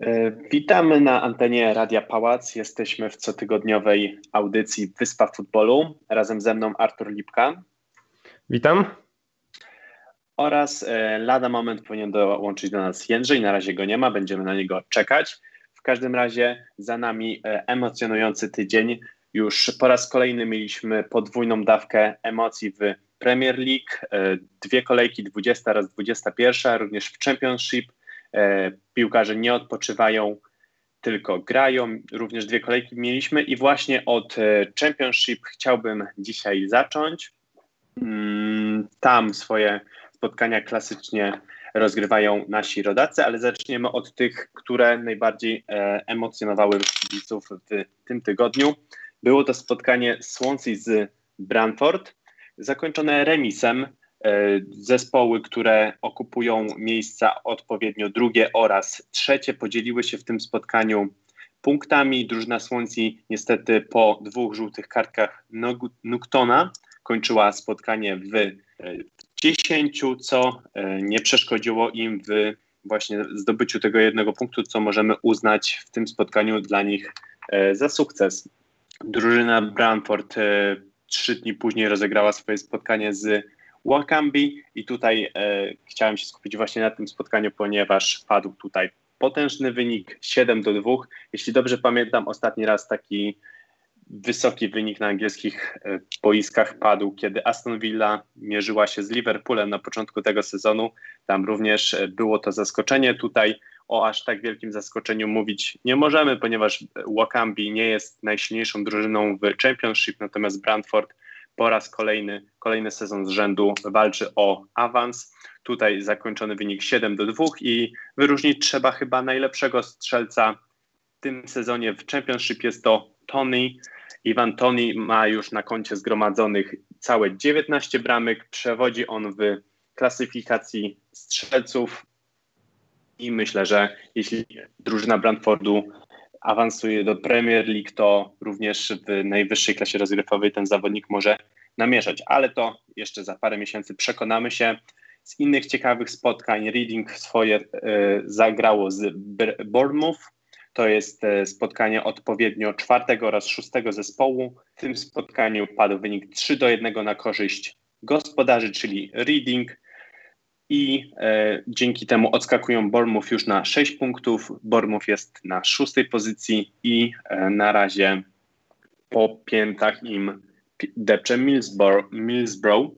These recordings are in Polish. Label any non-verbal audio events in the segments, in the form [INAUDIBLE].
E, witamy na antenie Radia Pałac. Jesteśmy w cotygodniowej audycji Wyspa Futbolu. Razem ze mną Artur Lipka. Witam. Oraz e, lada moment powinien dołączyć do nas Jędrzej. Na razie go nie ma, będziemy na niego czekać. W każdym razie za nami e, emocjonujący tydzień. Już po raz kolejny mieliśmy podwójną dawkę emocji w Premier League. Dwie kolejki, 20 oraz 21, również w Championship piłkarze nie odpoczywają, tylko grają. Również dwie kolejki mieliśmy i właśnie od e, Championship chciałbym dzisiaj zacząć. Mm, tam swoje spotkania klasycznie rozgrywają nasi rodacy, ale zaczniemy od tych, które najbardziej e, emocjonowały kibiców w tym tygodniu. Było to spotkanie Swansea z Brantford, zakończone remisem E, zespoły, które okupują miejsca odpowiednio drugie oraz trzecie, podzieliły się w tym spotkaniu punktami. Drużyna Swansea niestety po dwóch żółtych kartkach Nuktona kończyła spotkanie w 10, e, co e, nie przeszkodziło im w właśnie zdobyciu tego jednego punktu, co możemy uznać w tym spotkaniu dla nich za sukces. Drużyna Brantford trzy dni później rozegrała swoje spotkanie z Wakambi i tutaj e, chciałem się skupić właśnie na tym spotkaniu, ponieważ padł tutaj potężny wynik 7 do 2. Jeśli dobrze pamiętam, ostatni raz taki wysoki wynik na angielskich e, boiskach padł, kiedy Aston Villa mierzyła się z Liverpoolem na początku tego sezonu. Tam również e, było to zaskoczenie. Tutaj o aż tak wielkim zaskoczeniu mówić nie możemy, ponieważ Wakambi nie jest najsilniejszą drużyną w Championship, natomiast Brentford po raz kolejny, kolejny sezon z rzędu walczy o awans. Tutaj zakończony wynik 7 do 2 i wyróżnić trzeba chyba najlepszego strzelca w tym sezonie w Championship jest to Tony. Iwan Tony ma już na koncie zgromadzonych całe 19 bramek. Przewodzi on w klasyfikacji strzelców i myślę, że jeśli drużyna Brentfordu awansuje do Premier League, to również w najwyższej klasie rozgrywkowej ten zawodnik może namieszać, ale to jeszcze za parę miesięcy przekonamy się. Z innych ciekawych spotkań Reading swoje y, zagrało z Bournemouth. To jest e, spotkanie odpowiednio czwartego oraz szóstego zespołu. W tym spotkaniu padł wynik 3 do 1 na korzyść gospodarzy, czyli Reading i e, dzięki temu odskakują Bournemouth już na 6 punktów. Bournemouth jest na szóstej pozycji i e, na razie po piętach im depcze. Millsborough.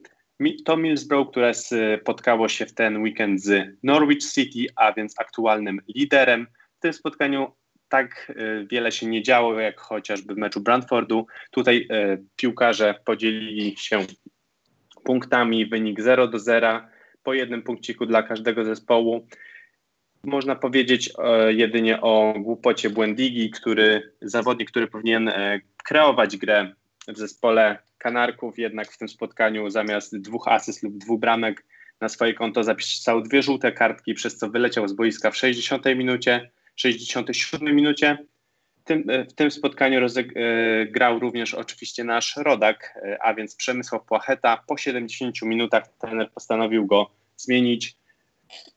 To Millsborough, które spotkało się w ten weekend z Norwich City, a więc aktualnym liderem. W tym spotkaniu tak e, wiele się nie działo, jak chociażby w meczu Brentfordu. Tutaj e, piłkarze podzielili się punktami, wynik 0 do 0 po jednym punkciku dla każdego zespołu. Można powiedzieć e, jedynie o głupocie Błędigi, który zawodnik, który powinien e, kreować grę w zespole Kanarków, jednak w tym spotkaniu zamiast dwóch asyst lub dwóch bramek na swoje konto zapisał dwie żółte kartki, przez co wyleciał z boiska w 60 minucie, 67 minucie. W tym, e, w tym spotkaniu grał również oczywiście nasz rodak, a więc Przemysław Płacheta. Po 70 minutach trener postanowił go zmienić.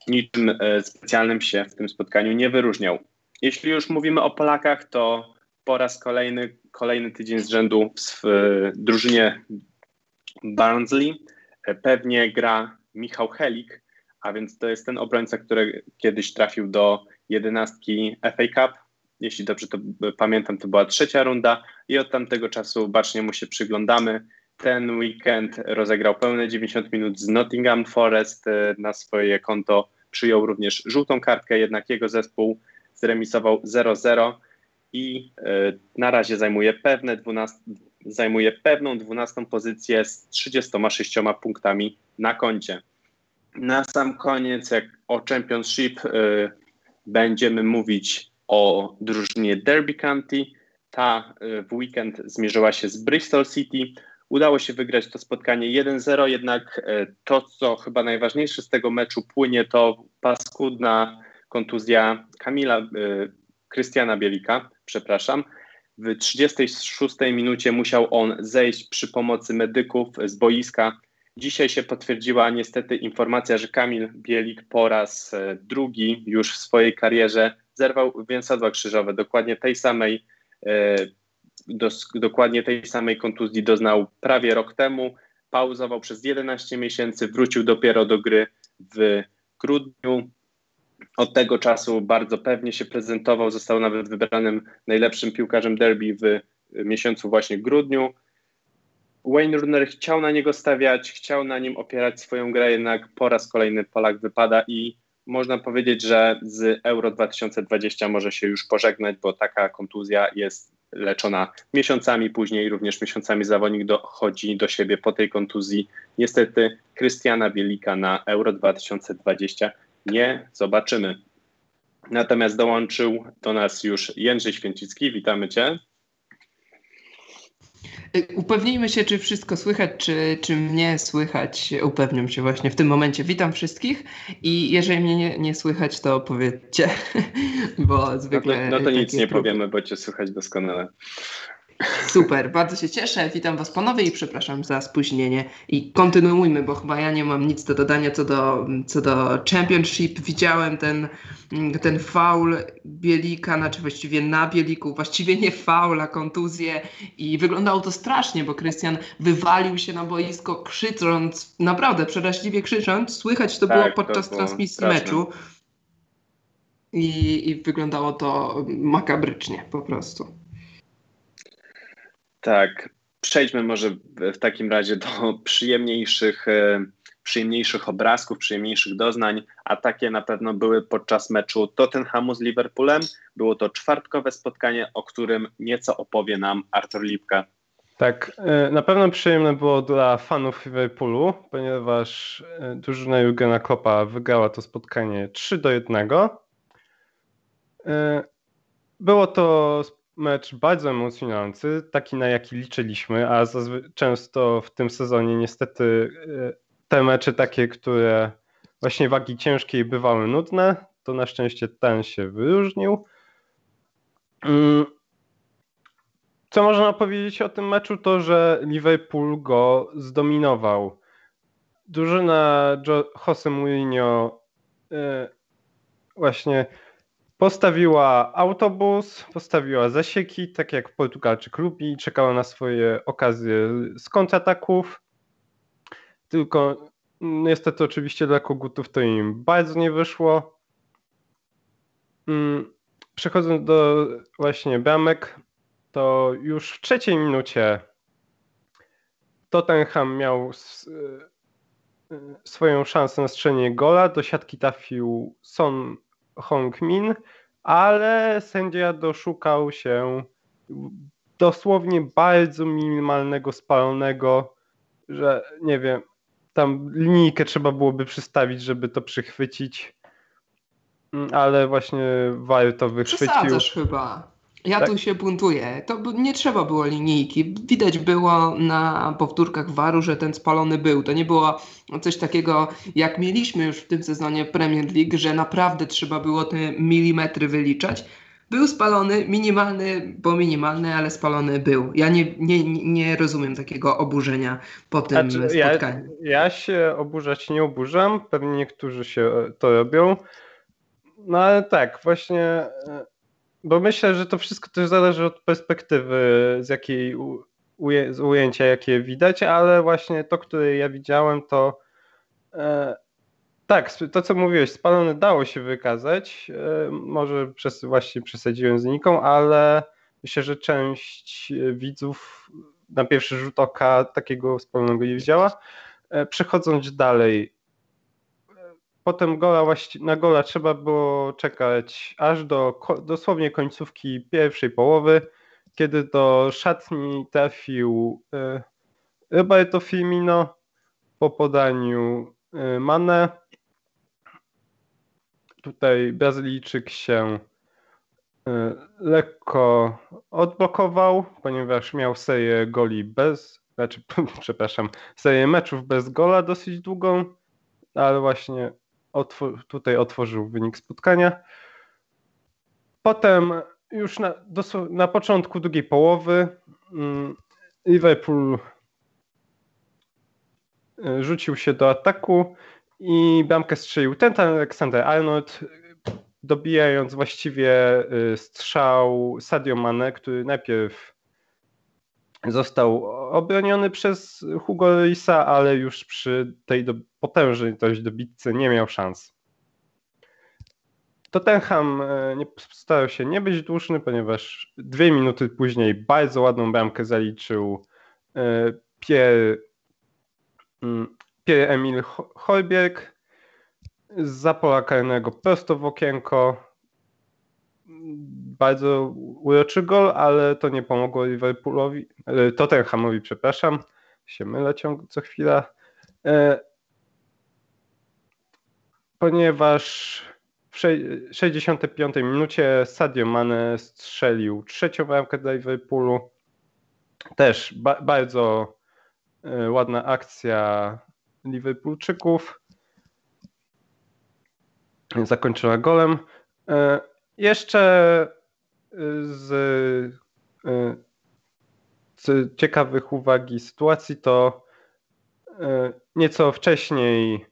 Niczym e, specjalnym się w tym spotkaniu nie wyróżniał. Jeśli już mówimy o Polakach, to po raz kolejny, kolejny tydzień z rzędu w drużynie Barnsley e, pewnie gra Michał Helik, a więc to jest ten obrońca, który kiedyś trafił do jedenastki FA Cup. Jeśli dobrze to pamiętam, to była trzecia runda i od tamtego czasu bacznie mu się przyglądamy ten weekend rozegrał pełne 90 minut z Nottingham Forest e, na swoje konto. Przyjął również żółtą kartkę, jednak jego zespół zremisował 0-0 i e, na razie zajmuje, pewne 12, zajmuje pewną 12 pozycję z 36 punktami na koncie. Na sam koniec, jak o Championship, e, będziemy mówić o drużynie Derby County. Ta w weekend zmierzyła się z Bristol City. Udało się wygrać to spotkanie 1-0, jednak e, to, co chyba najważniejsze z tego meczu płynie, to paskudna kontuzja Kamila, e, Krystiana Bielika, przepraszam. W 36 minucie musiał on zejść przy pomocy medyków z boiska. Dzisiaj się potwierdziła niestety informacja, że Kamil Bielik po raz e, drugi już w swojej karierze zerwał więzadła krzyżowe, dokładnie tej samej dos, dokładnie tej samej kontuzji doznał prawie rok temu, pauzował przez 11 miesięcy, wrócił dopiero do gry w grudniu. Od tego czasu bardzo pewnie się prezentował, został nawet wybranym najlepszym piłkarzem derby w miesiącu właśnie grudniu. Wayne Runner chciał na niego stawiać, chciał na nim opierać swoją grę, jednak po raz kolejny Polak wypada i można powiedzieć, że z Euro 2020 może się już pożegnać, bo taka kontuzja jest leczona miesiącami później, również miesiącami zawodnik dochodzi do siebie po tej kontuzji. Niestety Krystiana Bielika na Euro 2020 nie zobaczymy. Natomiast dołączył do nas już Jędrzej Święcicki. Witamy Cię. Y, upewnijmy się, czy wszystko słychać, czy, czy mnie słychać. Upewniam się właśnie w tym momencie. Witam wszystkich i jeżeli mnie nie, nie słychać, to powiedzcie, [LAUGHS] bo zwykle... No to, no to nic nie powiemy, bo cię słychać doskonale. Super, bardzo się cieszę. Witam Was ponownie i przepraszam za spóźnienie. I kontynuujmy, bo chyba ja nie mam nic do dodania co do, co do Championship. Widziałem ten, ten faul Bielika, znaczy właściwie na Bieliku, właściwie nie faul, a kontuzję i wyglądało to strasznie, bo Krystian wywalił się na boisko krzycząc, naprawdę przeraźliwie krzycząc. Słychać to tak, było podczas to było transmisji straszne. meczu. I, I wyglądało to makabrycznie po prostu. Tak, przejdźmy może w takim razie do [LAUGHS] przyjemniejszych, e, przyjemniejszych obrazków, przyjemniejszych doznań, a takie na pewno były podczas meczu Tottenhamu z Liverpoolem. Było to czwartkowe spotkanie, o którym nieco opowie nam Artur Lipka. Tak, e, na pewno przyjemne było dla fanów Liverpoolu, ponieważ e, drużyna Jurgena Kloppa wygrała to spotkanie 3 do 1. Było to mecz bardzo emocjonujący, taki na jaki liczyliśmy, a często w tym sezonie niestety e, te mecze takie, które właśnie wagi ciężkiej bywały nudne, to na szczęście ten się wyróżnił. Mm. Co można powiedzieć o tym meczu, to że Liverpool go zdominował. Drużyna Jose Mourinho e, właśnie Postawiła autobus, postawiła zasieki, tak jak Portugalczyk lubi, czekała na swoje okazje z kontrataków. Tylko niestety oczywiście dla kogutów to im bardzo nie wyszło. Mm, przechodząc do właśnie bramek, to już w trzeciej minucie Tottenham miał swoją szansę na strzelenie gola. Do siatki trafił Son Hong-min, ale sędzia doszukał się dosłownie bardzo minimalnego spalonego, że nie wiem, tam linijkę trzeba byłoby przystawić, żeby to przychwycić, ale właśnie VAR to wychwycił. Przesadzasz chyba. Ja tak? tu się buntuję. To nie trzeba było linijki. Widać było na powtórkach waru, że ten spalony był. To nie było coś takiego, jak mieliśmy już w tym sezonie Premier League, że naprawdę trzeba było te milimetry wyliczać. Był spalony, minimalny, bo minimalny, ale spalony był. Ja nie, nie, nie rozumiem takiego oburzenia po tym znaczy, spotkaniu. Ja, ja się oburzać nie oburzam, pewnie niektórzy się to robią. No ale tak, właśnie e, bo myślę, że to wszystko też zależy od perspektywy, z jakiej uje, z ujęcia, jakie widać, ale właśnie to, które ja widziałem, to e, tak, to co mówiłeś, spalony dało się wykazać. E, może przez, właśnie przesadziłem z Niką, ale myślę, że część widzów na pierwszy rzut oka takiego spalonego nie widziała. E, przechodząc dalej, potem gola na gola trzeba było czekać aż do dosłownie końcówki pierwszej połowy, kiedy do szatni trafił e, Roberto Firmino po podaniu e, Mane. Tutaj Brazylijczyk się e, lekko odblokował, ponieważ miał serię goli bez, znaczy, [LAUGHS] przepraszam, serię meczów bez gola dosyć długą, ale właśnie tutaj otworzył wynik spotkania. Potem już na, na początku drugiej połowy mm, Liverpool e, rzucił się do ataku i bramkę strzelił ten, Alexander Arnold. dobijając właściwie strzał Sadio Mane, który najpierw został obroniony przez Hugo Lisa, ale już przy tej do, potężnej dość dobitce nie miał szans. Tottenham e, nie, starał się nie być dłużny, ponieważ dwie minuty później bardzo ładną bramkę zaliczył e, Pierre, mm, Pierre Emil Holberg z pola karnego prosto w okienko. Bardzo uroczy gol, ale to nie pomogło Liverpoolowi, e, Tottenhamowi, przepraszam, się mylę ciągle co chwila, ponieważ w 65 minucie Sadio Mane strzelił trzecią bramkę dla Liverpoolu. Też ba bardzo e, ładna akcja Liverpoolczyków. Zakończyła golem. E, jeszcze e, z, z ciekawych uwagi sytuacji to nieco wcześniej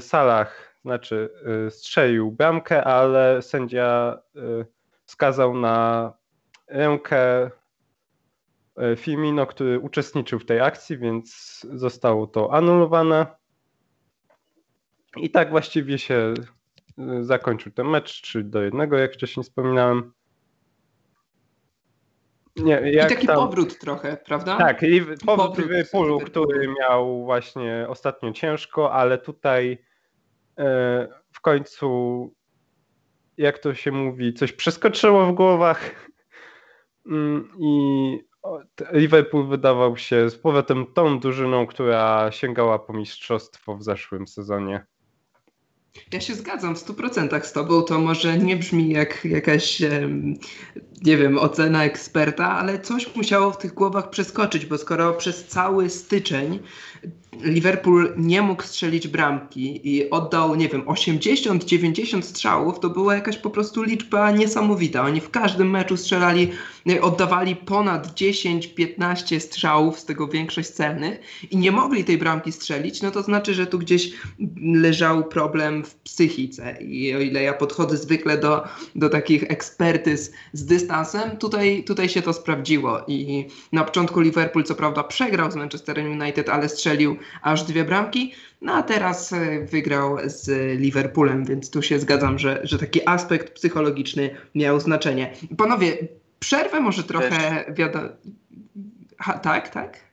Salah znaczy y, strzelił bramkę, ale sędzia y, wskazał na rękę y, Firmino, który uczestniczył w tej akcji, więc zostało to anulowane. I tak właściwie się zakończył ten mecz 3 do 1, jak wcześniej wspominałem. Nie, I taki tam... powrót trochę, prawda? Tak, i powrót, powrót Liverpoolu, który miał właśnie ostatnio ciężko, ale tutaj E, w końcu, jak to się mówi, coś przeskoczyło w głowach [LAUGHS] mm, i Liverpool wydawał się z powrotem tą drużyną, która sięgała po mistrzostwo w zeszłym sezonie. Ja się zgadzam w 100% z Tobą. To może nie brzmi jak jakaś, nie wiem, ocena eksperta, ale coś musiało w tych głowach przeskoczyć, bo skoro przez cały styczeń Liverpool nie mógł strzelić bramki i oddał, nie wiem, 80-90 strzałów, to była jakaś po prostu liczba niesamowita. Oni w każdym meczu strzelali, oddawali ponad 10-15 strzałów, z tego większość celnych i nie mogli tej bramki strzelić, no to znaczy, że tu gdzieś leżał problem w psychice. I o ile ja podchodzę zwykle do, do takich ekspertyz z dystansem, tutaj, tutaj się to sprawdziło. I na początku Liverpool co prawda przegrał z Manchesterem United, ale strzelił aż dwie bramki. No a teraz e, wygrał z Liverpoolem, więc tu się zgadzam, że, że taki aspekt psychologiczny miał znaczenie. Panowie, przerwę może trochę wiadomo. Tak, tak?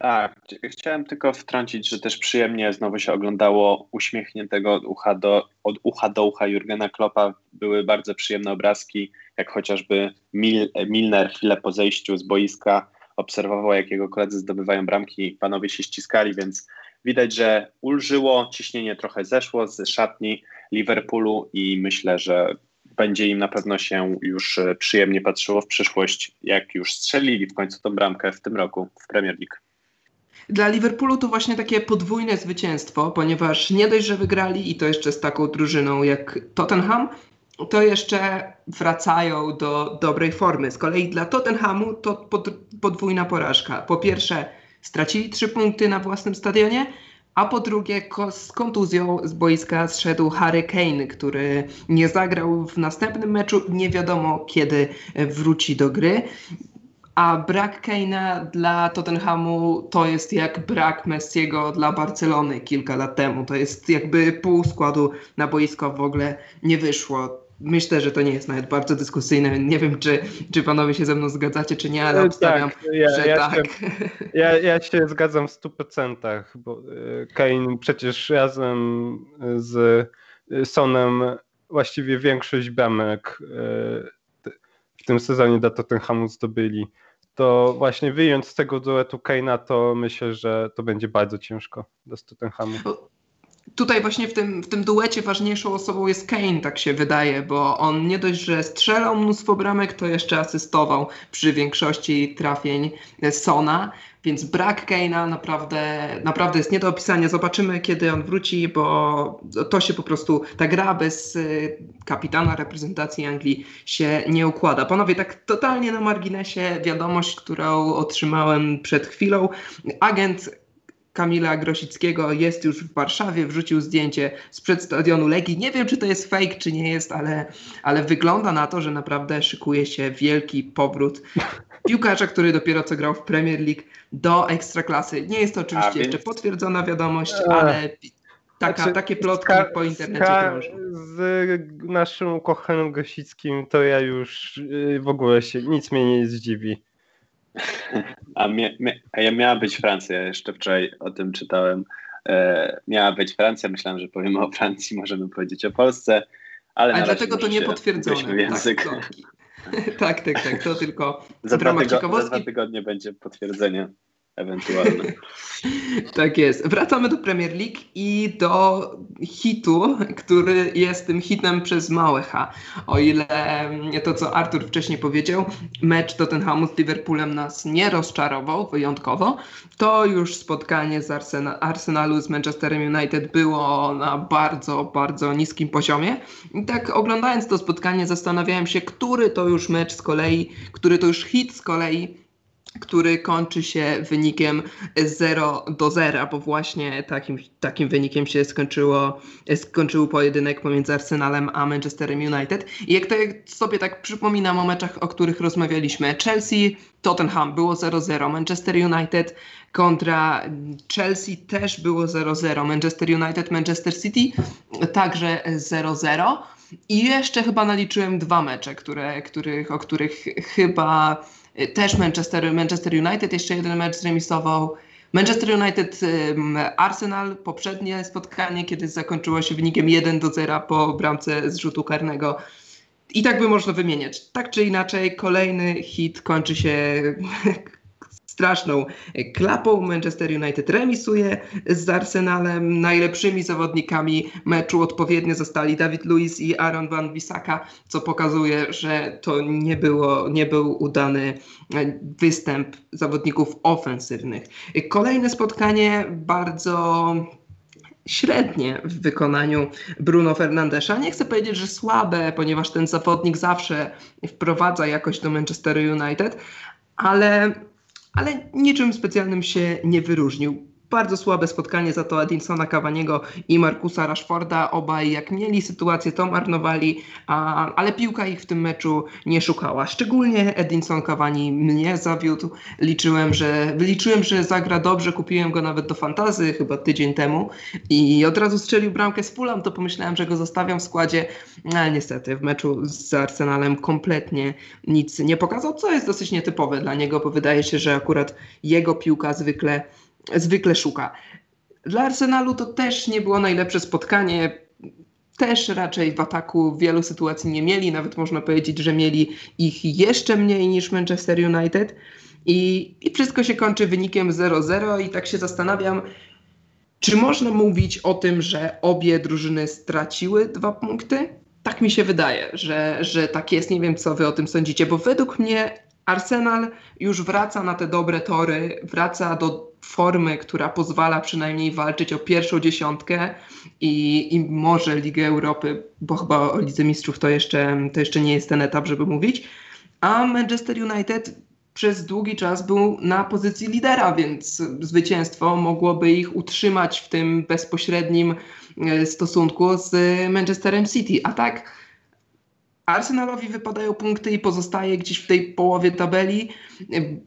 Tak, chciałem tylko wtrącić, że też przyjemnie znowu się oglądało uśmiechniętego od ucha do, od ucha, do ucha Jurgena Kloppa. Były bardzo przyjemne obrazki, jak chociażby Mil, Milner chwilę po zejściu z boiska obserwował, jak jego koledzy zdobywają bramki, panowie się ściskali, więc widać, że ulżyło, ciśnienie trochę zeszło z szatni Liverpoolu i myślę, że będzie im na pewno się już e, przyjemnie patrzyło w przyszłość, jak już strzelili w końcu tą bramkę w tym roku w Premier League. Dla Liverpoolu to właśnie takie podwójne zwycięstwo, ponieważ nie dość, że wygrali i to jeszcze z taką drużyną jak Tottenham, to jeszcze wracają do dobrej formy. Z kolei dla Tottenhamu to pod, podwójna porażka. Po pierwsze, stracili trzy punkty na własnym stadionie, a po drugie, z kontuzją z boiska zszedł Harry Kane, który nie zagrał w następnym meczu. Nie wiadomo, kiedy wróci do gry. A brak Kane'a dla Tottenhamu to jest jak brak Messiego dla Barcelony kilka lat temu. To jest jakby pół składu na boisko w ogóle nie wyszło myślę, że to nie jest nawet bardzo dyskusyjne. Nie wiem, czy, czy panowie się ze mną zgadzacie, czy nie, ale e, obstawiam, tak, ja, że ja tak. Się, ja, ja się zgadzam w 100%, bo e, Kane przecież razem z Sonem właściwie większość bramek e, w tym sezonie dla Tottenhamu zdobyli. To właśnie wyjąć z tego duetu Kane'a, to myślę, że to będzie bardzo ciężko dla Tottenhamu tutaj właśnie w tym, w tym duecie ważniejszą osobą jest Kane, tak się wydaje, bo on nie dość, że strzelał mnóstwo bramek, to jeszcze asystował przy większości trafień Sona, więc brak Kane'a naprawdę, naprawdę jest nie do opisania. Zobaczymy, kiedy on wróci, bo to się po prostu, ta gra bez y, kapitana reprezentacji Anglii się nie układa. Panowie, tak totalnie na marginesie wiadomość, którą otrzymałem przed chwilą. Agent Kamila Grosickiego jest już w Warszawie, wrzucił zdjęcie sprzed stadionu Legii. Nie wiem, czy to jest fake, czy nie jest, ale, ale wygląda na to, że naprawdę szykuje się wielki powrót piłkarza, który dopiero co grał w Premier League do Ekstraklasy. Nie jest to oczywiście więc... jeszcze potwierdzona wiadomość, ale taka, znaczy, takie plotki po internecie krążą. Z naszym ukochanym Grosickim to ja już y, w ogóle się, nic mnie nie zdziwi. A, mia, a ja miała być Francja, ja jeszcze wczoraj o tym czytałem. E, miała być Francja, myślałem, że powiemy o Francji, możemy powiedzieć o Polsce, ale A dlatego to nie potwierdzone. Język. Tak, [LAUGHS] tak, tak, tak, to tylko za dwa, tygo- za dwa tygodnie będzie potwierdzenie ewentualne. [LAUGHS] tak jest. Wracamy do Premier League i do hitu, który jest tym hitem przez małe H. O ile to, co Artur wcześniej powiedział, mecz Tottenhamu z Liverpoolem nas nie rozczarował wyjątkowo, to już spotkanie z Arsena- Arsenalu z Manchesterem United było na bardzo, bardzo niskim poziomie. I tak oglądając to spotkanie zastanawiałem się, który to już mecz z kolei, który to już hit z kolei który kończy się wynikiem 0 do 0, bo właśnie takim, takim wynikiem się skończyło, skończył pojedynek pomiędzy Arsenalem a Manchesterem United. I jak to sobie tak przypominam o meczach, o których rozmawialiśmy, Chelsea, Tottenham było 0-0, Manchester United kontra Chelsea też było 0-0, Manchester United, Manchester City także 0-0. I jeszcze chyba naliczyłem dwa mecze, które, których, o których chyba też Manchester, Manchester United jeszcze jeden mecz zremisował. Manchester United Arsenal, poprzednie spotkanie, kiedy zakończyło się wynikiem 1 do 0 po bramce z rzutu karnego. I tak by można wymieniać. Tak czy inaczej, kolejny hit kończy się straszną klapą. Manchester United remisuje z Arsenalem. Najlepszymi zawodnikami meczu odpowiednio zostali David Luiz i Aaron Van Bissaka, co pokazuje, że to nie, było, nie był udany występ zawodników ofensywnych. Kolejne spotkanie bardzo średnie w wykonaniu Bruno Fernandesza. Nie chcę powiedzieć, że słabe, ponieważ ten zawodnik zawsze wprowadza jakoś do Manchester United, ale ale niczym specjalnym się nie wyróżnił. Bardzo słabe spotkanie za to Edinsona Cavaniego i Markusa Rashforda. Obaj jak mieli sytuację, to marnowali, a, ale piłka ich w tym meczu nie szukała. Szczególnie Edinson Cavani mnie zawiódł. Liczyłem, że, liczyłem, że zagra dobrze. Kupiłem go nawet do fantazy chyba tydzień temu i od razu strzelił bramkę z Fulham, to pomyślałem, że go zostawiam w składzie. Ale niestety w meczu z Arsenalem kompletnie nic nie pokazał, co jest dosyć nietypowe dla niego, bo wydaje się, że akurat jego piłka zwykle zwykle szuka. Dla Arsenalu to też nie było najlepsze spotkanie. Też raczej w ataku wielu sytuacji nie mieli, nawet można powiedzieć, że mieli ich jeszcze mniej niż Manchester United. I, i wszystko się kończy wynikiem 0-0 i tak się zastanawiam, czy można mówić o tym, że obie drużyny straciły dwa punkty? Tak mi się wydaje, że, że tak jest. Nie wiem, co wy o tym sądzicie, bo według mnie Arsenal już wraca na te dobre tory, wraca do formy, która pozwala przynajmniej walczyć o pierwszą dziesiątkę i, i może Ligę Europy, bo chyba o Lidze Mistrzów to jeszcze, to jeszcze nie jest ten etap, żeby mówić. A Manchester United przez długi czas był na pozycji lidera, więc zwycięstwo mogłoby ich utrzymać w tym bezpośrednim e, stosunku z Manchesterem City. A tak Arsenalowi wypadają punkty i pozostaje gdzieś w tej połowie tabeli,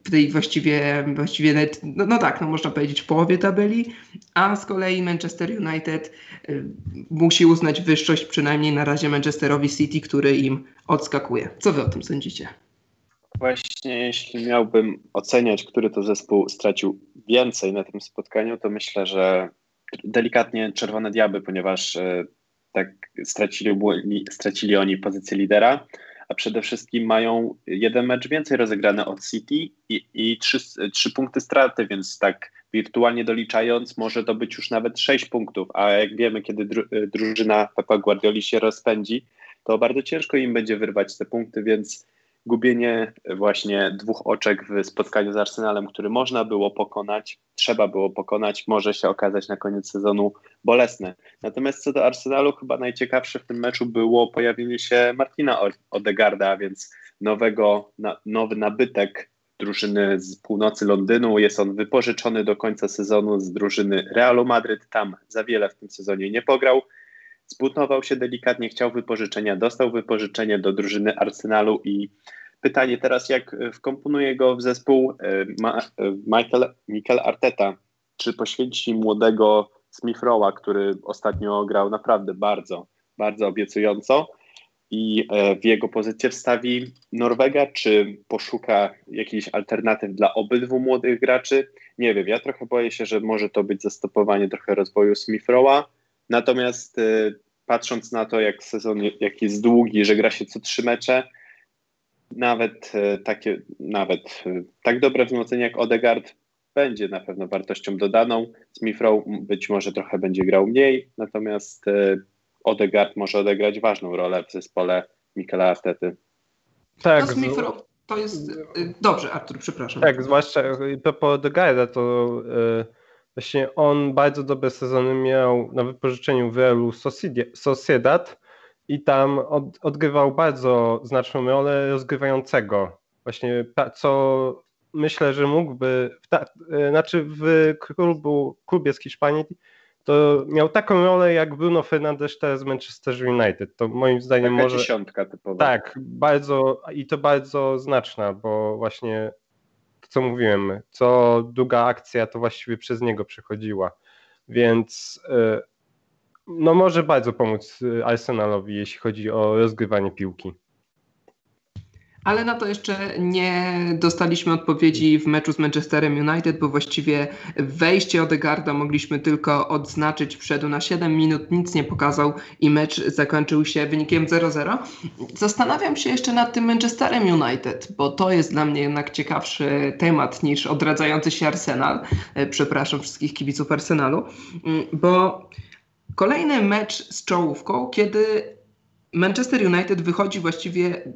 w tej właściwie, właściwie nawet, no, no, tak, no można powiedzieć w połowie tabeli, a z kolei Manchester United y, musi uznać wyższość przynajmniej na razie Manchesterowi City, który im odskakuje. Co wy o tym sądzicie? Właśnie jeśli miałbym oceniać, który to zespół stracił więcej na tym spotkaniu, to myślę, że delikatnie Czerwone Diaby, ponieważ y, tak stracili, stracili oni pozycję lidera, a przede wszystkim mają jeden mecz więcej rozegrany od City i, i trzy, trzy punkty straty, więc tak wirtualnie doliczając może to być już nawet sześć punktów, a jak wiemy, kiedy dru, drużyna Pepa Guardioli się rozpędzi, to bardzo ciężko im będzie wyrwać te punkty, więc gubienie właśnie dwóch oczek w spotkaniu z Arsenalem, który można było pokonać, trzeba było pokonać, może się okazać na koniec sezonu bolesne. Natomiast co do Arsenalu, chyba najciekawsze w tym meczu było pojawienie się Martina Odegarda, więc nowego, nowy nabytek drużyny z północy Londynu. Jest on wypożyczony do końca sezonu z drużyny Realu Madryt. Tam za wiele w tym sezonie nie pograł. Zbudował się delikatnie, chciał wypożyczenia, dostał wypożyczenie do drużyny Arsenalu i pytanie teraz, jak wkomponuje go w zespół e, e, Michael, Michael Arteta? Czy poświęci młodego Smith Rowa, który ostatnio grał naprawdę bardzo, bardzo obiecująco i e, w jego pozycję wstawi Norwega, czy poszuka jakichś alternatyw dla obydwu młodych graczy? Nie wiem, ja trochę boję się, że może to być zastopowanie trochę rozwoju Smith Rowa, natomiast patrząc na to, jak sezon jak jest długi, że gra się co trzy mecze, nawet e, takie, nawet e, tak dobre wzmocnienie jak Odegaard będzie na pewno wartością dodaną. Smith Rowe być może trochę będzie grał mniej, natomiast Odegaard może odegrać ważną rolę w zespole Mikela Artety. Tak. To Smith Rowe to jest... Dobrze, Artur, przepraszam. Tak, zwłaszcza po Odegaarda to właśnie on bardzo dobre sezony miał na wypożyczeniu w Realu Sociedad, i tam od, odgrywał bardzo znaczną rolę rozgrywającego. Właśnie co myślę, że mógłby, w ta, e, znaczy w klubu, klubie z Hiszpanii to miał taką rolę jak Bruno Fernandes teraz z Manchester United. To moim zdaniem Taka może... dziesiątka typowa. Tak, bardzo i to bardzo znaczna, bo właśnie co mówiłem, co długa akcja to właściwie przez niego przechodziła. Więc e, no może bardzo pomóc y, Arsenalowi, jeśli chodzi o rozgrywanie piłki. Ale na to jeszcze nie dostaliśmy odpowiedzi w meczu z Manchesterem United, bo właściwie wejście Odegarda mogliśmy tylko odznaczyć. Wszedł na 7 minut, nic nie pokazał i mecz zakończył się wynikiem 0-0. Zastanawiam się jeszcze nad tym Manchesterem United, bo to jest dla mnie jednak ciekawszy temat niż odradzający się Arsenal. E, przepraszam wszystkich kibiców Arsenalu, mm, bo Kolejny mecz z czołówką, kiedy Manchester United wychodzi właściwie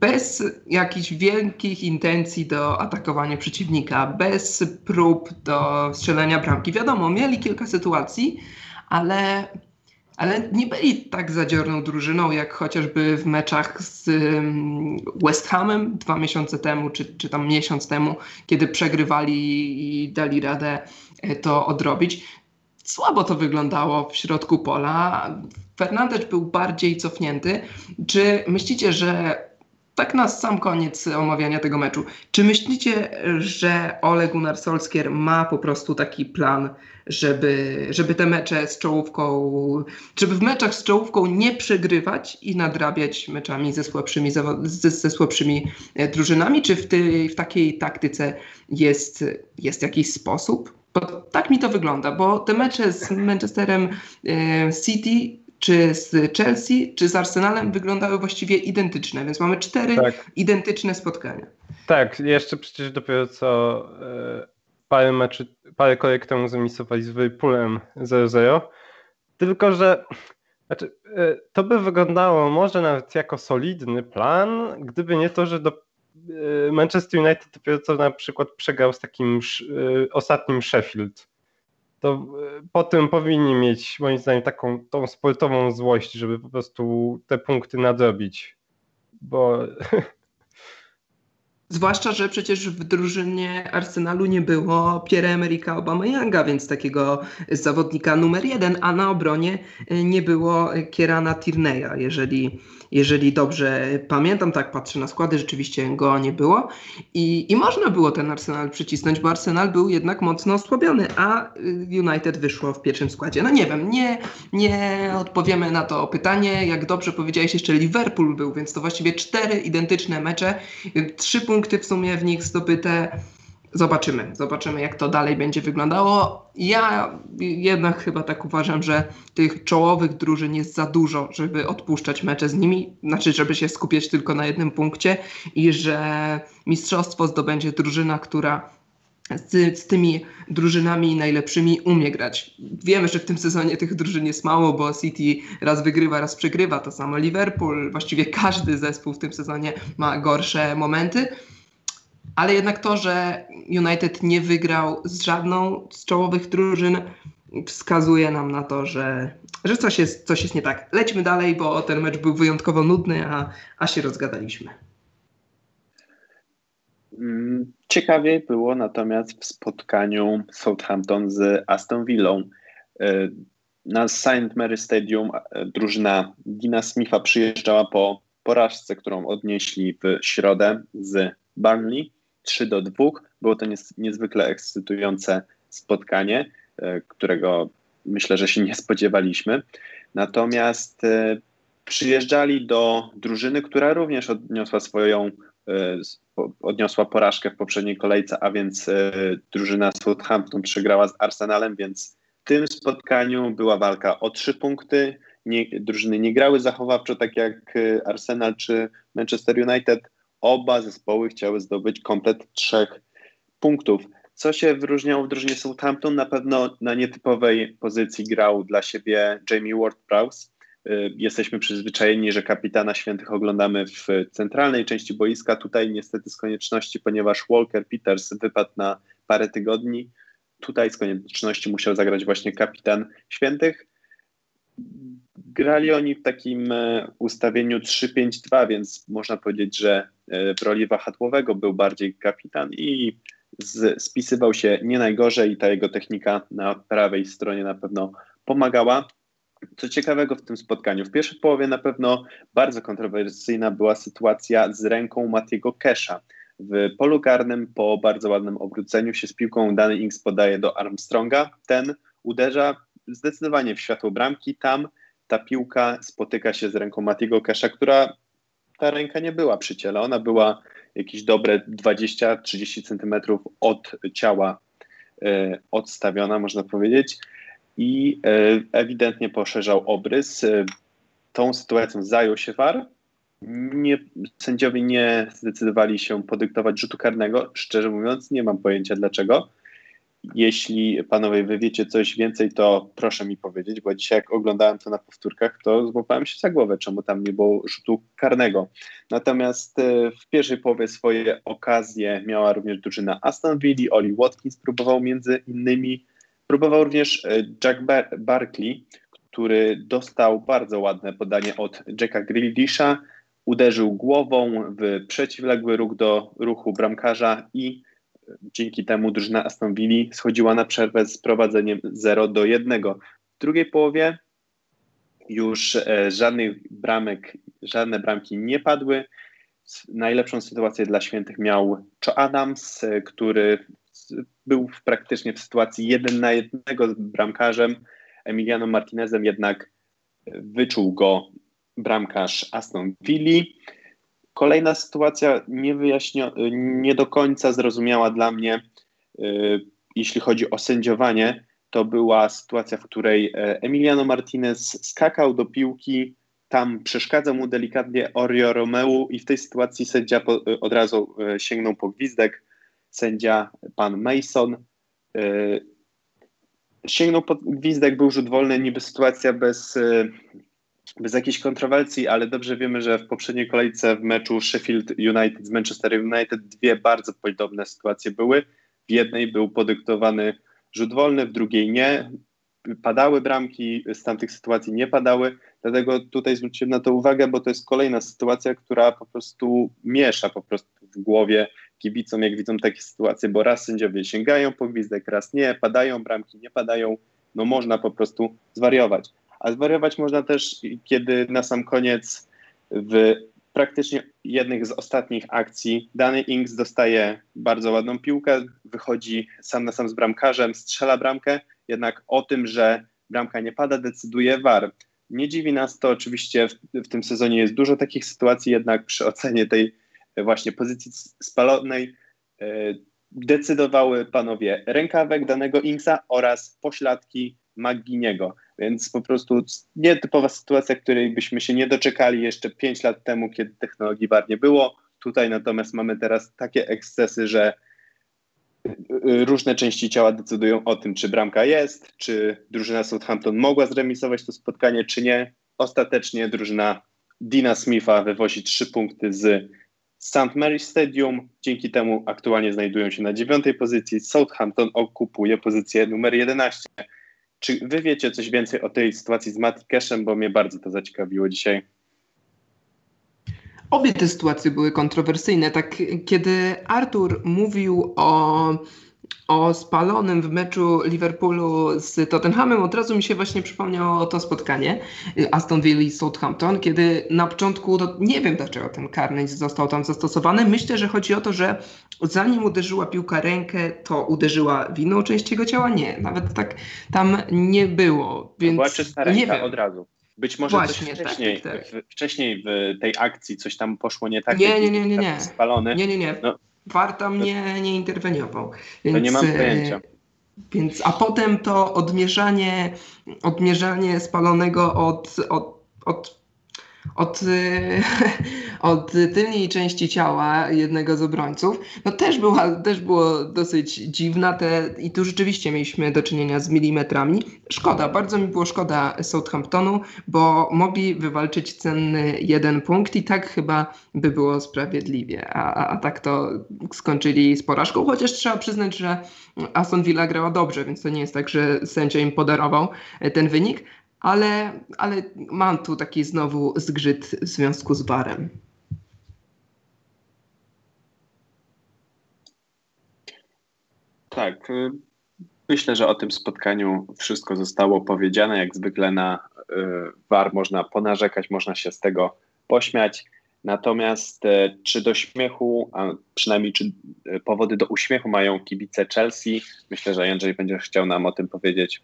bez jakichś wielkich intencji do atakowania przeciwnika, bez prób do strzelania bramki. Wiadomo, mieli kilka sytuacji, ale, ale nie byli tak zadziorną drużyną, jak chociażby w meczach z West Hamem dwa miesiące temu, czy, czy tam miesiąc temu, kiedy przegrywali i dali radę e, to odrobić słabo to wyglądało w środku pola. Fernandez był bardziej cofnięty. Czy myślicie, że tak na sam koniec omawiania tego meczu, czy myślicie, że Ole Gunnar Solskjaer ma po prostu taki plan, żeby, żeby te mecze z czołówką, żeby w meczach z czołówką nie przegrywać i nadrabiać meczami ze słabszymi, ze, ze słabszymi e, drużynami? Czy w, tej, w takiej taktyce jest, jest jakiś sposób? Bo tak mi to wygląda, bo te mecze z Manchesterem e, City czy z Chelsea, czy z Arsenalem wyglądały właściwie identyczne, więc mamy cztery tak. identyczne spotkania. Tak, jeszcze przecież dopiero co e, parę meczy, parę kolejek temu zamisowali z Liverpoolem 0-0, tylko że znaczy, e, to by wyglądało może nawet jako solidny plan, gdyby nie to, że do Y, Manchester United dopiero co na przykład przegrał z takim y, ostatnim Sheffield. To y, po tym powinni mieć moim zdaniem taką tą sportową złość, żeby po prostu te punkty nadrobić. Bo [LAUGHS] Zwłaszcza, że przecież w drużynie Arsenalu nie było Pierre-Emerick'a Aubameyanga, więc takiego zawodnika numer jeden, a na obronie nie było Kierana Tierney'a, jeżeli jeżeli dobrze pamiętam, tak patrzę na składy, rzeczywiście go nie było. I, i można było ten Arsenal przycisnąć, bo Arsenal był jednak mocno osłabiony, a United wyszło w pierwszym składzie. No nie wiem, nie, nie odpowiemy na to pytanie, jak dobrze powiedziałeś, jeszcze Liverpool był, więc to właściwie cztery identyczne mecze, trzy punkty w sumie w nich zdobyte Zobaczymy, zobaczymy jak to dalej będzie wyglądało. Ja jednak chyba tak uważam, że tych czołowych drużyn jest za dużo, żeby odpuszczać mecze z nimi, znaczy żeby się skupiać tylko na jednym punkcie i że mistrzostwo zdobędzie drużyna, która z, z, tymi drużynami najlepszymi umie grać. Wiemy, że w tym sezonie tych drużyn jest mało, bo City raz wygrywa, raz przegrywa, to samo Liverpool, właściwie każdy zespół w tym sezonie ma gorsze momenty ale jednak to, że United nie wygrał z żadną z czołowych drużyn, wskazuje nam na to, że, że coś, jest, coś jest nie tak. Lećmy dalej, bo ten mecz był wyjątkowo nudny, a, a się rozgadaliśmy. Mm, ciekawie było natomiast w spotkaniu Southampton z Aston Villą. E, na St. Mary Stadium e, drużyna Dina Smitha przyjeżdżała po porażce, którą odnieśli w środę z Burnley 3 do 2. Było to niezwykle ekscytujące spotkanie, e, którego myślę, że się nie spodziewaliśmy. Natomiast przyjeżdżali do drużyny, która również odniosła swoją odniosła porażkę w poprzedniej kolejce, a więc drużyna Southampton przegrała z Arsenalem, więc tym spotkaniu była walka o trzy punkty. Nie, drużyny nie grały zachowawczo, tak jak e, Arsenal czy Manchester United. Oba zespoły chciały zdobyć komplet trzech punktów. Co się wyróżniało w drużynie Southampton? Na pewno na nietypowej pozycji grał dla siebie Jamie Ward-Prowse. E, jesteśmy przyzwyczajeni, że kapitana świętych oglądamy w centralnej części boiska. Tutaj niestety z konieczności, ponieważ Walker Peters wypadł na parę tygodni, Tutaj z konieczności musiał zagrać właśnie kapitan świętych. Grali oni w takim e, ustawieniu 3-5-2, więc można powiedzieć, że e, w roli wahadłowego był bardziej kapitan i z, spisywał się nie najgorzej i ta jego technika na prawej stronie na pewno pomagała. Co ciekawego w tym spotkaniu, w pierwszej połowie na pewno bardzo kontrowersyjna była sytuacja z ręką Matiego Kesha. W polu karnym po bardzo ładnym obróceniu się z piłką Dany Ings podaje do Armstronga. Ten uderza zdecydowanie w światło bramki. Tam ta piłka spotyka się z ręką Matiego Kesha, która ta ręka nie była przy ciele. Ona była jakieś dobre 20-30 centymetrów od ciała e, odstawiona, można powiedzieć. I e, ewidentnie poszerzał obrys. E, tą sytuacją zajął się VAR nie, sędziowie nie zdecydowali się podyktować rzutu karnego. Szczerze mówiąc, nie mam pojęcia dlaczego. Jeśli panowie wy wiecie coś więcej, to proszę mi powiedzieć, bo dzisiaj jak oglądałem to na powtórkach, to złapałem się za głowę, czemu tam nie było rzutu karnego. Natomiast e, w pierwszej połowie swoje okazje miała również drużyna Aston Villa, Oli Watkins próbował między innymi, próbował również e, Jack Bar Barkley, który dostał bardzo ładne podanie od Jacka Grealisha, uderzył głową w przeciwległy ruch do ruchu bramkarza i dzięki temu drużyna Aston Villa schodziła na przerwę z prowadzeniem 0 do 1. W drugiej połowie już e, żadnych bramek, żadne bramki nie padły. Najlepszą sytuację dla świętych miał Cho Adams, e, który był praktycznie w sytuacji jeden na jednego z bramkarzem Emiliano Martinezem, jednak wyczuł go bramkarz Aston Villa. Kolejna sytuacja nie do końca zrozumiała dla mnie, yy, jeśli chodzi o sędziowanie. To była sytuacja, w której e, Emiliano Martinez skakał do piłki, tam przeszkadza mu delikatnie Orio Romeu i w tej sytuacji sędzia e, od razu e, sięgnął po gwizdek. Sędzia pan Mason sięgnął po gwizdek, był rzut wolny, niby sytuacja bez bez jakiejś kontrowersji, ale dobrze wiemy, że w poprzedniej kolejce w meczu Sheffield United z Manchester United dwie bardzo podobne sytuacje były. W jednej był podyktowany rzut wolny, w drugiej nie. Padały bramki, z tamtych sytuacji nie padały, dlatego tutaj zwróciłem na to uwagę, bo to jest kolejna sytuacja, która po prostu miesza po prostu w głowie kibicom, jak widzą takie sytuacje, bo raz sędziowie sięgają po gwizdek, raz nie, padają bramki, nie padają, no można po prostu zwariować. A zwariować można też, kiedy na sam koniec w praktycznie jednych z ostatnich akcji dany Inks dostaje bardzo ładną piłkę, wychodzi sam na sam z bramkarzem, strzela bramkę, jednak o tym, że bramka nie pada, decyduje VAR. Nie dziwi nas to, oczywiście w, w tym sezonie jest dużo takich sytuacji, jednak przy ocenie tej właśnie pozycji spalonej e, decydowały panowie rękawek danego Inksa oraz pośladki Maginiego. Więc po prostu nietypowa sytuacja, której byśmy się nie doczekali jeszcze 5 lat temu, kiedy technologii VAR nie było. Tutaj natomiast mamy teraz takie ekscesy, że y, y, różne części ciała decydują o tym, czy bramka jest, czy drużyna Southampton mogła zremisować to spotkanie, czy nie. Ostatecznie drużyna Dina Smitha wywozi trzy punkty z St. Mary's Stadium. Dzięki temu aktualnie znajdują się na dziewiątej pozycji. Southampton okupuje pozycję numer 11. Czy wy wiecie coś więcej o tej sytuacji z Mati Cashem, bo mnie bardzo to zaciekawiło dzisiaj? Obie te sytuacje były kontrowersyjne. Tak, kiedy Artur mówił o o spalonym w meczu Liverpoolu z Tottenhamem, od razu mi się właśnie przypomniało to spotkanie y, Aston Villa i Southampton, kiedy na początku, no, nie wiem dlaczego ten karny został tam zastosowany. Myślę, że chodzi o to, że zanim uderzyła piłka rękę, to uderzyła w inną część jego ciała? Nie, nawet tak tam nie było. Więc była czysta ręka nie wiem. od razu. Być może Właśnie, coś wcześniej, tak, tak, tak. W, wcześniej w tej akcji coś tam poszło nie tak. Nie, nie, nie, nie, nie. Spalony. Nie, nie, nie. No, VAR tam nie, nie interweniował. Więc, to nie mam pojęcia. Więc, a potem to odmierzanie, odmierzanie spalonego od, od, od od, [LAUGHS] od tylnej części ciała jednego z obrońców, no też, była, też było dosyć dziwna te, i tu rzeczywiście mieliśmy do czynienia z milimetrami. Szkoda, bardzo mi było szkoda Southamptonu, bo mogli wywalczyć cenny jeden punkt i tak chyba by było sprawiedliwie, a, a, a tak to skończyli z porażką, chociaż trzeba przyznać, że Aston Villa grała dobrze, więc to nie jest tak, że sędzia im podarował ten wynik, ale, ale mam tu taki znowu zgrzyt w związku z barem. Tak. Y, myślę, że o tym spotkaniu wszystko zostało powiedziane. Jak zwykle na VAR y, można ponarzekać, można się z tego pośmiać. Natomiast y, czy do śmiechu, a przynajmniej czy powody do uśmiechu mają kibice Chelsea? Myślę, że Jędrzej będzie chciał nam o tym powiedzieć.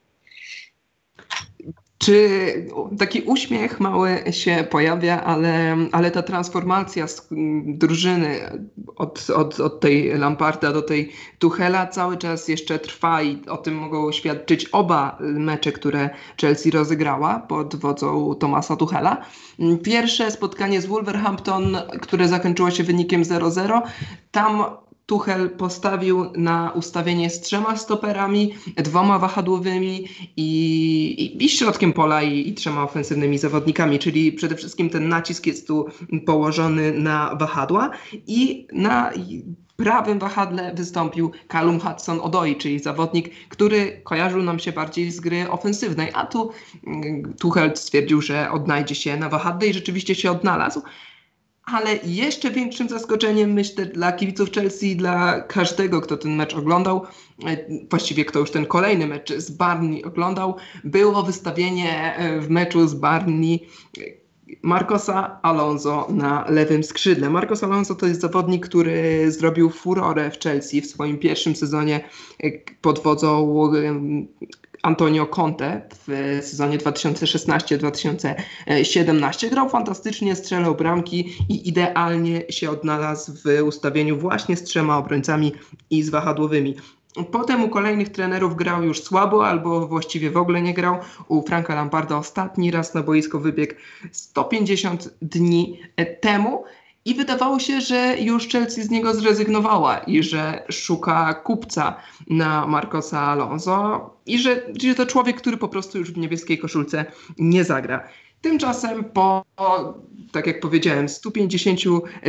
Czy taki uśmiech mały się pojawia, ale, ale ta transformacja z drużyny od, od, od tej Lamparda do tej Tuchela cały czas jeszcze trwa i o tym mogą świadczyć oba mecze, które Chelsea rozegrała pod wodzą Tomasa Tuchela. Pierwsze spotkanie z Wolverhampton, które zakończyło się wynikiem 0-0, tam Tuchel postawił na ustawienie z trzema stoperami, dwoma wahadłowymi i, i, i środkiem pola i, i, trzema ofensywnymi zawodnikami, czyli przede wszystkim ten nacisk jest tu położony na wahadła i na prawym wahadle wystąpił Callum Hudson-Odoi, czyli zawodnik, który kojarzył nam się bardziej z gry ofensywnej, a tu mm, Tuchel stwierdził, że odnajdzie się na wahadle i rzeczywiście się odnalazł ale jeszcze większym zaskoczeniem, myślę, dla kibiców Chelsea, dla każdego, kto ten mecz oglądał, e, właściwie kto już ten kolejny mecz z Barney oglądał, było wystawienie e, w meczu z Barney e, Marcosa Alonso na lewym skrzydle. Marcos Alonso to jest zawodnik, który zrobił furorę w Chelsea w swoim pierwszym sezonie pod wodzą Antonio Conte w sezonie 2016-2017. Grał fantastycznie, strzelał bramki i idealnie się odnalazł w ustawieniu właśnie z trzema obrońcami i z wahadłowymi. Potem u kolejnych trenerów grał już słabo albo właściwie w ogóle nie grał. U Franka Lamparda ostatni raz na boisko wybiegł 150 dni temu. I wydawało się, że już Chelsea z niego zrezygnowała i że szuka kupca na Marcosa Alonso i że, że to człowiek, który po prostu już w niebieskiej koszulce nie zagra. Tymczasem po, tak jak powiedziałem, 150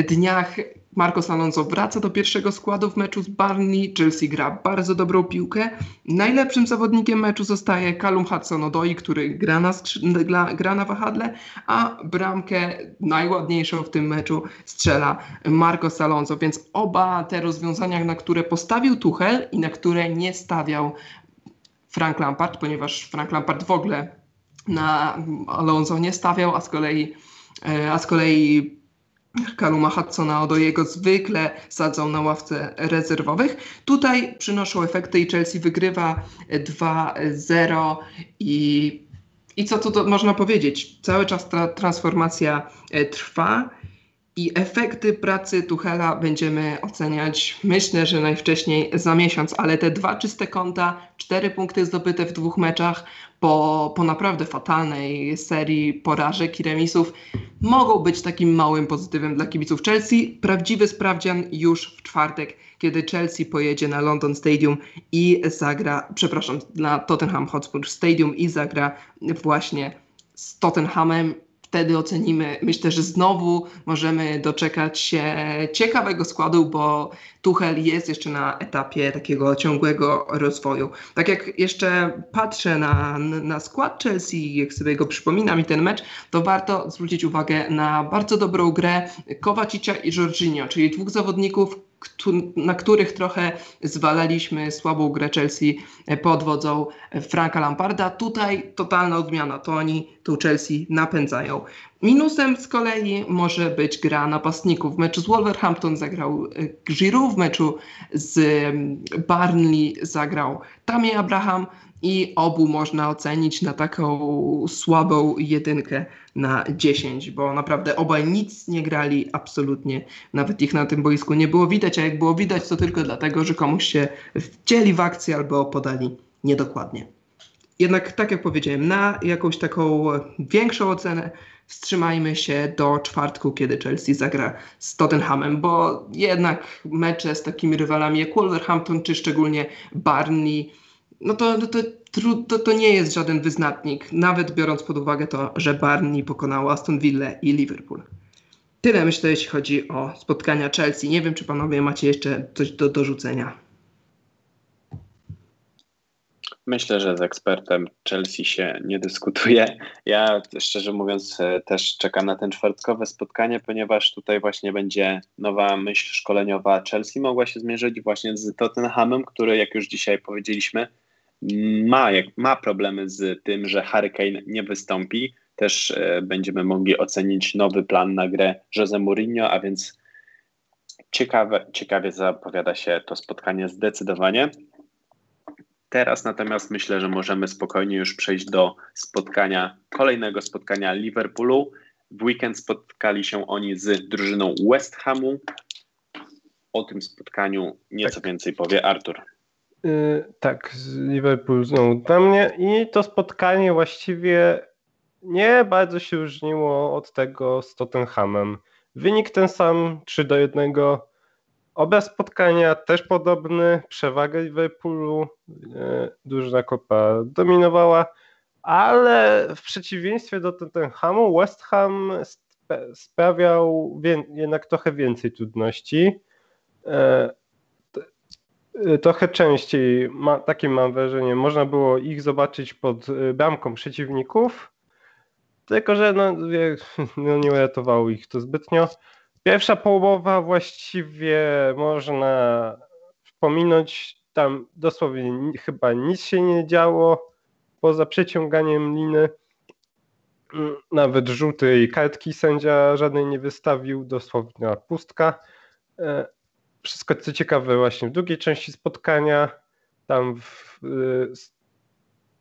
dniach Marcos Alonso wraca do pierwszego składu w meczu z Barney. Chelsea gra bardzo dobrą piłkę. Najlepszym zawodnikiem meczu zostaje Callum Hudson-Odoi, który gra na, gra, gra na wahadle, a bramkę najładniejszą w tym meczu strzela Marcos Alonso. Więc oba te rozwiązania, na które postawił Tuchel i na które nie stawiał Frank Lampard, ponieważ Frank Lampard w ogóle na Alonso nie stawiał, a z kolei, e, a z kolei Kaluma Hudsona jego zwykle sadzą na ławce rezerwowych. Tutaj przynoszą efekty i Chelsea wygrywa 2-0 i, i co tu można powiedzieć? Cały czas ta transformacja e, trwa i efekty pracy Tuchela będziemy oceniać, myślę, że najwcześniej za miesiąc, ale te dwa czyste konta, cztery punkty zdobyte w dwóch meczach po, po naprawdę fatalnej serii porażek i remisów mogą być takim małym pozytywem dla kibiców Chelsea. Prawdziwy sprawdzian już w czwartek, kiedy Chelsea pojedzie na London Stadium i zagra, przepraszam, na Tottenham Hotspur Stadium i zagra właśnie z Tottenhamem wtedy ocenimy. Myślę, że znowu możemy doczekać się ciekawego składu, bo Tuchel jest jeszcze na etapie takiego ciągłego rozwoju. Tak jak jeszcze patrzę na, na skład Chelsea, jak sobie go przypominam i ten mecz, to warto zwrócić uwagę na bardzo dobrą grę Kowacicia i Jorginho, czyli dwóch zawodników, na których trochę zwalaliśmy słabą grę Chelsea pod wodzą Franka Lamparda. Tutaj totalna odmiana, to oni tu Chelsea napędzają. Minusem z kolei może być gra napastników. W meczu z Wolverhampton zagrał e, Giroud, w meczu z Barnley zagrał Tammy Abraham i obu można ocenić na taką słabą jedynkę na 10, bo naprawdę obaj nic nie grali absolutnie, nawet ich na tym boisku nie było widać, a jak było widać to tylko dlatego, że komuś się wcięli w akcję albo podali niedokładnie. Jednak tak jak powiedziałem, na jakąś taką większą ocenę wstrzymajmy się do czwartku, kiedy Chelsea zagra z Tottenhamem, bo jednak mecze z takimi rywalami jak Wolverhampton czy szczególnie Barney no to, to, to, to, nie jest żaden wyznatnik, nawet biorąc pod uwagę to, że Barney pokonał Aston Villa i Liverpool. Tyle myślę, jeśli chodzi o spotkania Chelsea. Nie wiem, czy panowie macie jeszcze coś do dorzucenia. Myślę, że z ekspertem Chelsea się nie dyskutuje. Ja szczerze mówiąc e, też czekam na ten czwartkowe spotkanie, ponieważ tutaj właśnie będzie nowa myśl szkoleniowa. Chelsea mogła się zmierzyć właśnie z Tottenhamem, który jak już dzisiaj powiedzieliśmy ma, jak, ma problemy z tym, że Hurricane nie wystąpi. Też e, będziemy mogli ocenić nowy plan na grę Jose Mourinho, a więc ciekawe, ciekawie zapowiada się to spotkanie zdecydowanie. Teraz natomiast myślę, że możemy spokojnie już przejść do spotkania, kolejnego spotkania Liverpoolu. W weekend spotkali się oni z drużyną West Hamu. O tym spotkaniu nieco tak. więcej powie Artur. Yy, tak, Liverpool znowu dla mnie i to spotkanie właściwie nie bardzo się różniło od tego z Tottenhamem. Wynik ten sam, 3 do 1. Obraz spotkania też podobny, przewagę Liverpoolu, yy, duża kopa dominowała, ale w przeciwieństwie do Tottenhamu West Ham sprawiał jednak trochę więcej trudności. Y, trochę częściej, ma, takie mam wrażenie, można było ich zobaczyć pod y, bramką przeciwników, tylko że no, [LAUGHS] no nie uratowało ich to zbytnio. Pierwsza połowa właściwie można pominąć, tam dosłownie chyba nic się nie działo, poza przeciąganiem liny. Mm, nawet żółtej kartki sędzia żadnej nie wystawił, dosłownie pustka. Wszystko co ciekawe właśnie w drugiej części spotkania. Tam w, y,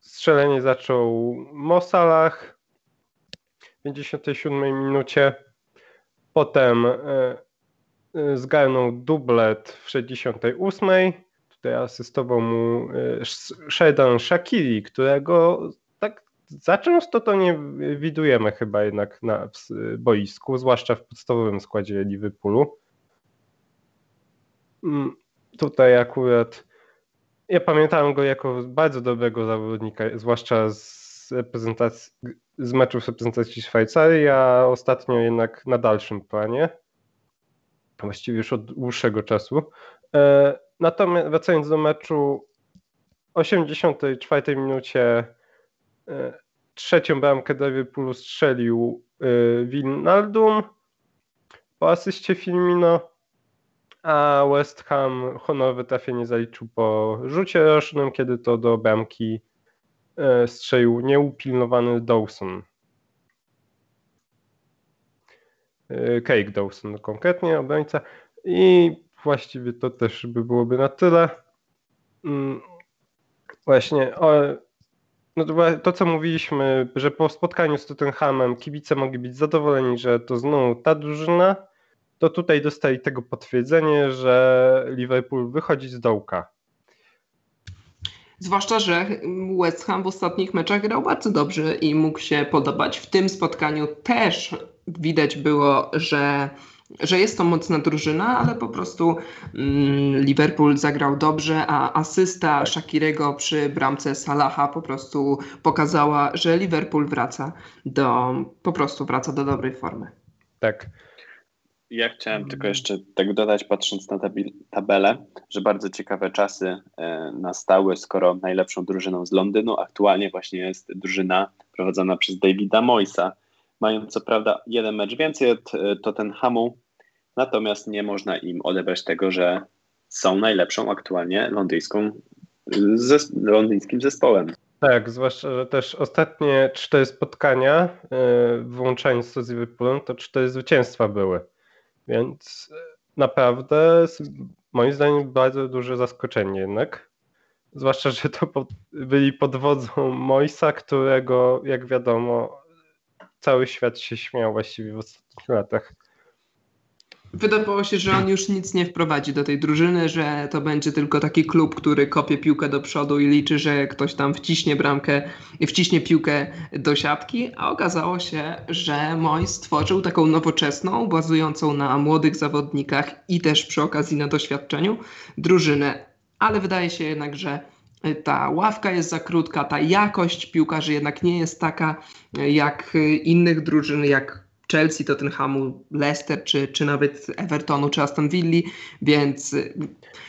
strzelenie zaczął Mosalach w 57 minucie. Potem y, y, zgarnął dublet w 68. Tutaj asystował mu y, Sheridan Shakiri, którego tak za często to nie widujemy chyba jednak na boisku, zwłaszcza w podstawowym składzie Liverpoolu. Mm, tutaj akurat ja pamiętałem go jako bardzo dobrego zawodnika, zwłaszcza z reprezentacji, z meczów reprezentacji Szwajcarii, a ostatnio jednak na dalszym planie. Właściwie już od dłuższego czasu. E, natomiast wracając do meczu, w 84 minucie e, trzecią bramkę Liverpoolu strzelił e, Wijnaldum po asyście Filmino a West Ham honorowe trafienie zaliczył po rzucie rocznym, kiedy to do bramki e, strzelił nieupilnowany Dawson. E, Craig Dawson konkretnie, obrońca. I właściwie to też by byłoby na tyle. Mm, właśnie no to, to, co mówiliśmy, że po spotkaniu z Tottenhamem kibice mogli być zadowoleni, że to znowu ta drużyna, to tutaj dostali tego potwierdzenie, że Liverpool wychodzi z dołka. Zwłaszcza, że West Ham w ostatnich meczach grał bardzo dobrze i mógł się podobać. W tym spotkaniu też widać było, że że jest to mocna drużyna, ale po prostu mm, Liverpool zagrał dobrze, a asysta tak. Shakirego przy bramce Salaha po prostu pokazała, że Liverpool wraca do, po prostu wraca do dobrej formy. Tak. Ja chciałem tylko jeszcze tak dodać, patrząc na tabelę, że bardzo ciekawe czasy e, nastały, skoro najlepszą drużyną z Londynu aktualnie właśnie jest drużyna prowadzona przez Davida Moisa. Mają co prawda jeden mecz więcej od e, Tottenhamu, natomiast nie można im odebrać tego, że są najlepszą aktualnie londyńską, zes londyńskim zespołem. Tak, zwłaszcza, że też ostatnie cztery spotkania, yy, włączając to z Liverpoolem, to cztery zwycięstwa były. Więc e, naprawdę moim zdaniem bardzo duże zaskoczenie jednak. Zwłaszcza, że to pod, byli pod wodzą Moisa, którego jak wiadomo cały świat się śmiał właściwie w ostatnich latach. Wydawało się, że on już nic nie wprowadzi do tej drużyny, że to będzie tylko taki klub, który kopie piłkę do przodu i liczy, że ktoś tam wciśnie bramkę wciśnie piłkę do siatki, a okazało się, że Moy stworzył taką nowoczesną, bazującą na młodych zawodnikach i też przy okazji na doświadczeniu drużynę. Ale wydaje się jednak, że ta ławka jest za krótka, ta jakość piłkarzy jednak nie jest taka jak innych drużyn, jak Chelsea, Tottenhamu, Leicester, czy, czy nawet Evertonu, czy Aston Villa, więc,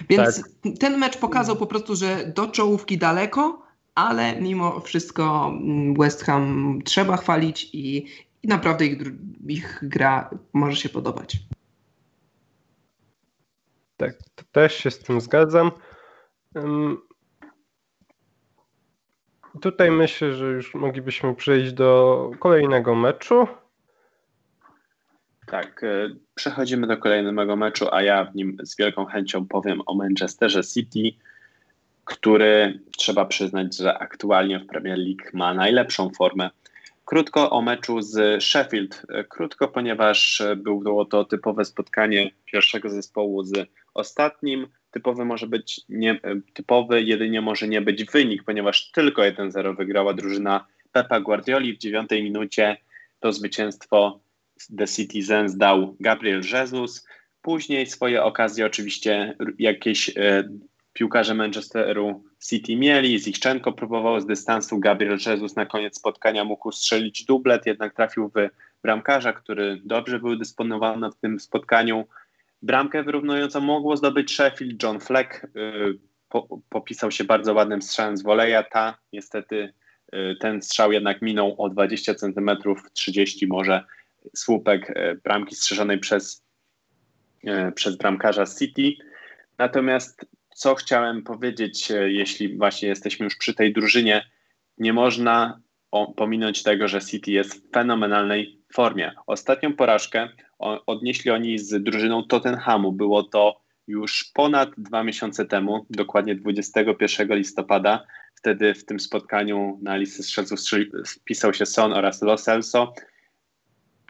więc tak. ten mecz pokazał po prostu, że do czołówki daleko, ale mimo wszystko mm, West Ham trzeba chwalić i, i naprawdę ich, ich gra może się podobać. Tak, też się z tym zgadzam. Tutaj myślę, że już moglibyśmy przejść do kolejnego meczu. Tak, e, przechodzimy do kolejnego meczu, a ja w nim z wielką chęcią powiem o Manchesterze City, który trzeba przyznać, że aktualnie w Premier League ma najlepszą formę. Krótko o meczu z Sheffield. E, krótko, ponieważ było to typowe spotkanie pierwszego zespołu z ostatnim. Typowy może być nie, e, typowy jedynie może nie być wynik, ponieważ tylko 1-0 wygrała drużyna Pepa Guardioli w dziewiątej minucie. To zwycięstwo The Citizens dał Gabriel Jesus. Później swoje okazje oczywiście jakieś e, piłkarze Manchesteru City mieli. Zichczenko próbował z dystansu. Gabriel Jesus na koniec spotkania mógł strzelić dublet, jednak trafił w bramkarza, który dobrze był dysponowany w tym spotkaniu. Bramkę wyrównującą mogło zdobyć Sheffield. John Fleck y, po, popisał się bardzo ładnym strzałem z woleja. Ta niestety y, ten strzał jednak minął o 20 cm, 30 może słupek e, bramki strzeżonej przez, e, przez bramkarza City. Natomiast co chciałem powiedzieć, e, jeśli właśnie jesteśmy już przy tej drużynie, nie można pominąć tego, że City jest w fenomenalnej formie. Ostatnią porażkę odnieśli oni z drużyną Tottenhamu. Było to już ponad dwa miesiące temu, dokładnie 21 listopada. Wtedy w tym spotkaniu na listy strzelców wpisał się Son oraz Lo Celso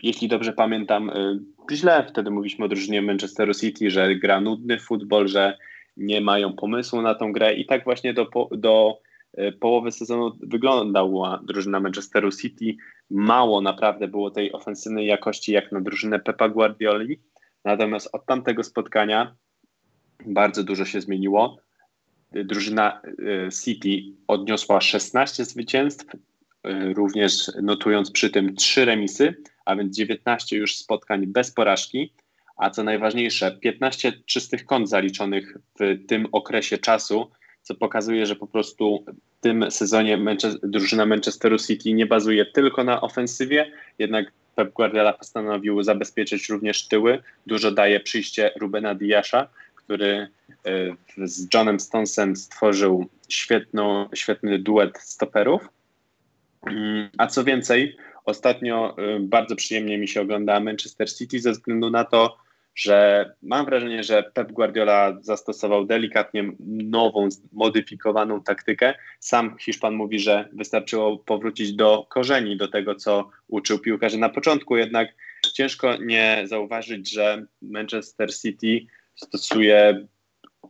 jeśli dobrze pamiętam, y, źle wtedy mówiliśmy o drużynie Manchesteru City, że gra nudny futbol, że nie mają pomysłu na tą grę i tak właśnie do, do y, połowy sezonu wyglądała drużyna Manchesteru City. Mało naprawdę było tej ofensywnej jakości jak na drużynę Pepa Guardioli, natomiast od tamtego spotkania bardzo dużo się zmieniło. Drużyna y, City odniosła 16 zwycięstw, również notując przy tym 3 remisy, a więc 19 już spotkań bez porażki, a co najważniejsze, 15 czystych kąt zaliczonych w tym okresie czasu, co pokazuje, że po prostu w tym sezonie drużyna Manchesteru City nie bazuje tylko na ofensywie, jednak Pep Guardiola postanowił zabezpieczyć również tyły. Dużo daje przyjście Rubena Diasza, który e, z Johnem Stonesem stworzył świetną, świetny duet stoperów. Mm, a co więcej, Ostatnio y, bardzo przyjemnie mi się ogląda Manchester City ze względu na to, że mam wrażenie, że Pep Guardiola zastosował delikatnie nową, modyfikowaną taktykę. Sam Hiszpan mówi, że wystarczyło powrócić do korzeni, do tego, co uczył piłkarzy na początku, jednak ciężko nie zauważyć, że Manchester City stosuje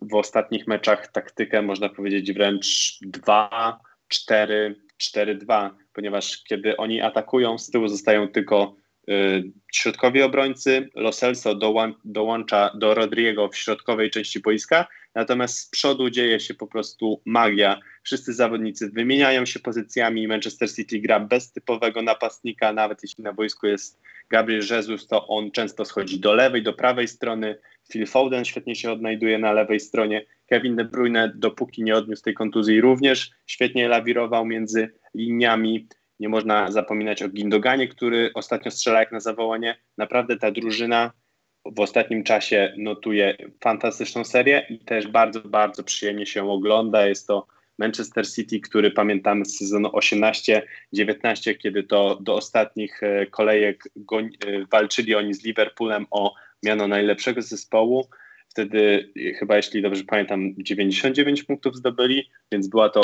w ostatnich meczach taktykę, można powiedzieć wręcz 2-4 4-2, ponieważ kiedy oni atakują, z tyłu zostają tylko środkowi obrońcy, Lo Celso dołącza do Rodriego w środkowej części boiska, natomiast z przodu dzieje się po prostu magia. Wszyscy zawodnicy wymieniają się pozycjami, Manchester City gra bez typowego napastnika, nawet jeśli na boisku jest Gabriel Jesus, to on często schodzi do lewej, do prawej strony, Phil Foden świetnie się odnajduje na lewej stronie, Kevin De Bruyne dopóki nie odniósł tej kontuzji również świetnie lawirował między liniami, nie można zapominać o Gindoganie, który ostatnio strzela jak na zawołanie. Naprawdę ta drużyna w ostatnim czasie notuje fantastyczną serię i też bardzo, bardzo przyjemnie się ogląda. Jest to Manchester City, który pamiętamy z sezonu 18-19, kiedy to do ostatnich e, kolejek e, walczyli oni z Liverpoolem o miano najlepszego zespołu. Wtedy e, chyba, jeśli dobrze pamiętam, 99 punktów zdobyli, więc była to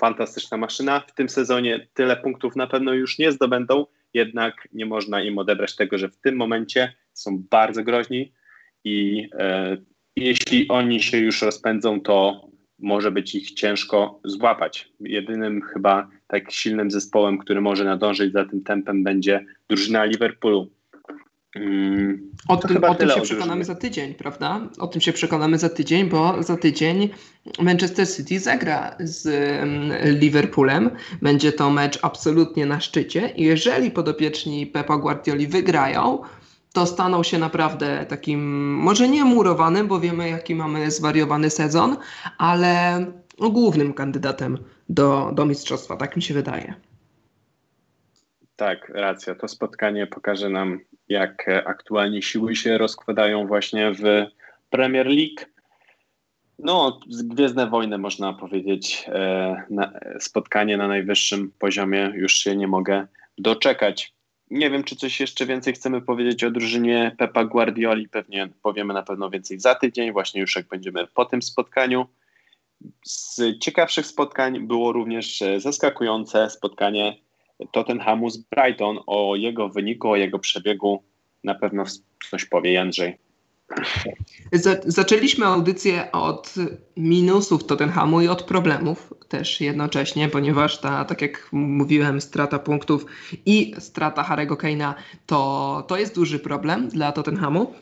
fantastyczna maszyna. W tym sezonie tyle punktów na pewno już nie zdobędą, jednak nie można im odebrać tego, że w tym momencie są bardzo groźni i e, jeśli oni się już rozpędzą, to może być ich ciężko złapać. Jedynym chyba tak silnym zespołem, który może nadążyć za tym tempem będzie drużyna Liverpoolu. Mm, o tym, o tym się przekonamy za tydzień, prawda? O tym się przekonamy za tydzień, bo za tydzień Manchester City zagra z mm, Liverpoolem. Będzie to mecz absolutnie na szczycie. I jeżeli podopieczni Pepa Guardioli wygrają, to staną się naprawdę takim, może nie murowanym, bo wiemy, jaki mamy zwariowany sezon, ale głównym kandydatem do, do mistrzostwa, tak mi się wydaje. Tak, racja. To spotkanie pokaże nam, jak aktualnie siły się rozkładają właśnie w Premier League. No, Gwiezdne Wojny można powiedzieć, e, spotkanie na najwyższym poziomie, już się nie mogę doczekać. Nie wiem, czy coś jeszcze więcej chcemy powiedzieć o drużynie Pepa Guardioli. Pewnie powiemy na pewno więcej za tydzień, właśnie już jak będziemy po tym spotkaniu. Z ciekawszych spotkań było również e, zaskakujące spotkanie Tottenhamu z Brighton. O jego wyniku, o jego przebiegu na pewno coś powie Jędrzej. Zaczęliśmy audycję od minusów Tottenhamu i od problemów też jednocześnie, ponieważ ta, tak jak mówiłem, strata punktów i strata Harego Kane'a to, to jest duży problem dla Tottenhamu.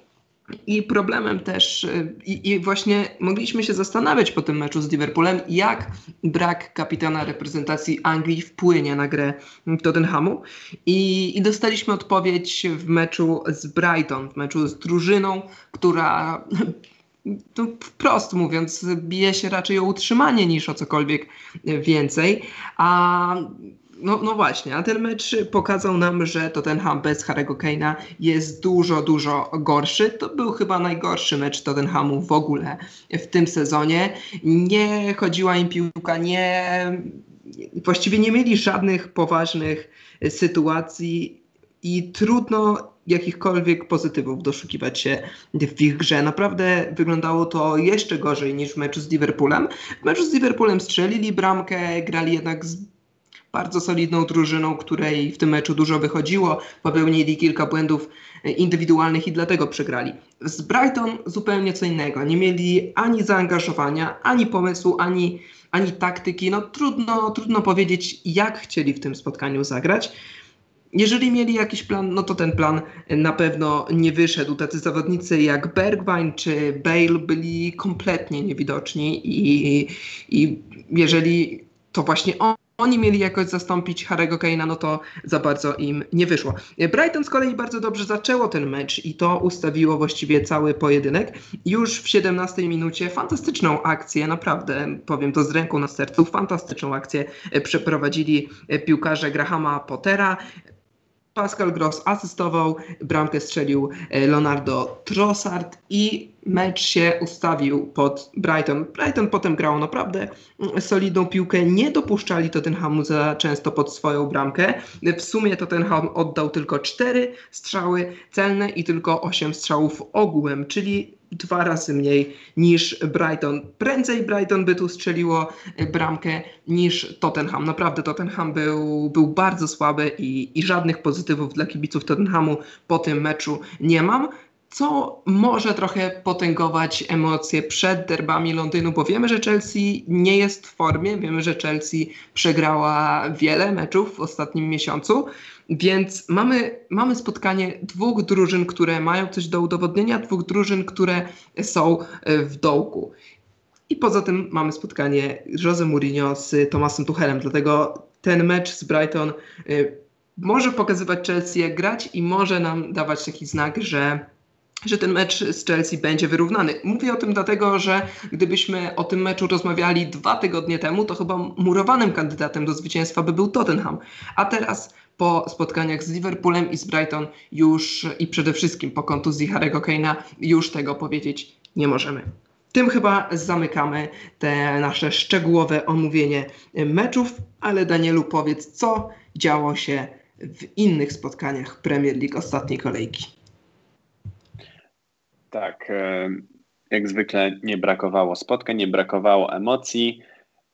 I problemem też, y, i, i, właśnie mogliśmy się zastanawiać po tym meczu z Liverpoolem, jak brak kapitana reprezentacji Anglii wpłynie na grę Tottenhamu. I, I dostaliśmy odpowiedź w meczu z Brighton, w meczu z drużyną, która to wprost mówiąc, bije się raczej o utrzymanie niż o cokolwiek więcej. A no, no właśnie, a ten mecz pokazał nam, że Tottenham bez Harry'ego Kane'a jest dużo, dużo gorszy. To był chyba najgorszy mecz Tottenhamu w ogóle w tym sezonie. Nie chodziła im piłka, nie, właściwie nie mieli żadnych poważnych sytuacji i trudno jakichkolwiek pozytywów doszukiwać się w ich grze. Naprawdę wyglądało to jeszcze gorzej niż w meczu z Liverpoolem. W meczu z Liverpoolem strzelili bramkę, grali jednak z bardzo solidną drużyną, której w tym meczu dużo wychodziło, popełnili kilka błędów indywidualnych i dlatego przegrali. Z Brighton zupełnie co innego. Nie mieli ani zaangażowania, ani pomysłu, ani, ani taktyki. No trudno, trudno powiedzieć, jak chcieli w tym spotkaniu zagrać. Jeżeli mieli jakiś plan, no to ten plan na pewno nie wyszedł. Tacy zawodnicy jak Bergwijn czy Bale byli kompletnie niewidoczni i, i jeżeli to właśnie on oni mieli jakoś zastąpić Harry'ego Kane'a, no to za bardzo im nie wyszło. Brighton z kolei bardzo dobrze zaczęło ten mecz i to ustawiło właściwie cały pojedynek. Już w 17 minucie fantastyczną akcję, naprawdę powiem to z ręką na sercu, fantastyczną akcję przeprowadzili piłkarze Grahama Pottera. Pascal Gross asystował, bramkę strzelił e, Leonardo Trossard i mecz się ustawił pod Brighton. Brighton potem grał naprawdę mm, solidną piłkę, nie dopuszczali Tottenhamu za często pod swoją bramkę. W sumie Tottenham oddał tylko 4 strzały celne i tylko 8 strzałów ogółem, czyli dwa razy mniej niż Brighton. Prędzej Brighton by tu strzeliło e, bramkę niż Tottenham. Naprawdę Tottenham był, był bardzo słaby i, i żadnych pozytywów dla kibiców Tottenhamu po tym meczu nie mam co może trochę potęgować emocje przed derbami Londynu, bo wiemy, że Chelsea nie jest w formie, wiemy, że Chelsea przegrała wiele meczów w ostatnim miesiącu. Więc mamy, mamy spotkanie dwóch drużyn, które mają coś do udowodnienia, dwóch drużyn, które są w dołku. I poza tym mamy spotkanie Jose Mourinho z Tomasem Tuchelem, dlatego ten mecz z Brighton y, może pokazywać Chelsea jak grać i może nam dawać taki znak, że że ten mecz z Chelsea będzie wyrównany. Mówię o tym dlatego, że gdybyśmy o tym meczu rozmawiali dwa tygodnie temu, to chyba murowanym kandydatem do zwycięstwa by był Tottenham. A teraz po spotkaniach z Liverpoolem i z Brighton już i przede wszystkim po kontuzji Harry'ego Kane'a już tego powiedzieć nie możemy. Tym chyba zamykamy te nasze szczegółowe omówienie meczów, ale Danielu powiedz, co działo się w innych spotkaniach Premier League ostatniej kolejki. Tak, e, jak zwykle nie brakowało spotkań, nie brakowało emocji.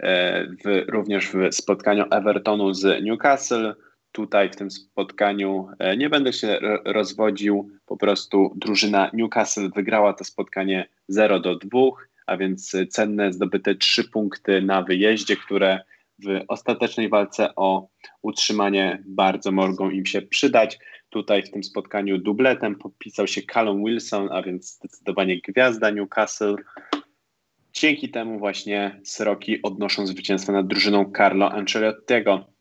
E, w, również w spotkaniu Evertonu z Newcastle. Tutaj w tym spotkaniu e, nie będę się rozwodził, po prostu drużyna Newcastle wygrała to spotkanie 0 do 2, a więc cenne zdobyte 3 punkty na wyjeździe, które w ostatecznej walce o utrzymanie bardzo mogą im się przydać. Tutaj w tym spotkaniu dubletem podpisał się Callum Wilson, a więc zdecydowanie gwiazda Newcastle. Dzięki temu właśnie Sroki odnoszą zwycięstwo nad drużyną Carlo Ancelottiego.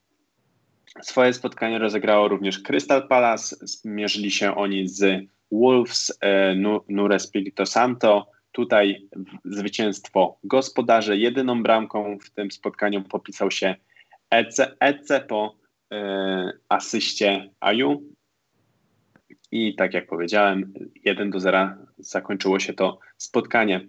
Swoje spotkanie rozegrało również Crystal Palace. Zmierzyli się oni z Wolves e, Nure Spirito Santo. Tutaj zwycięstwo gospodarze. Jedyną bramką w tym spotkaniu popisał się Ece, Ece po e, asyście Aju. I tak jak powiedziałem, 1 do 0 zakończyło się to spotkanie.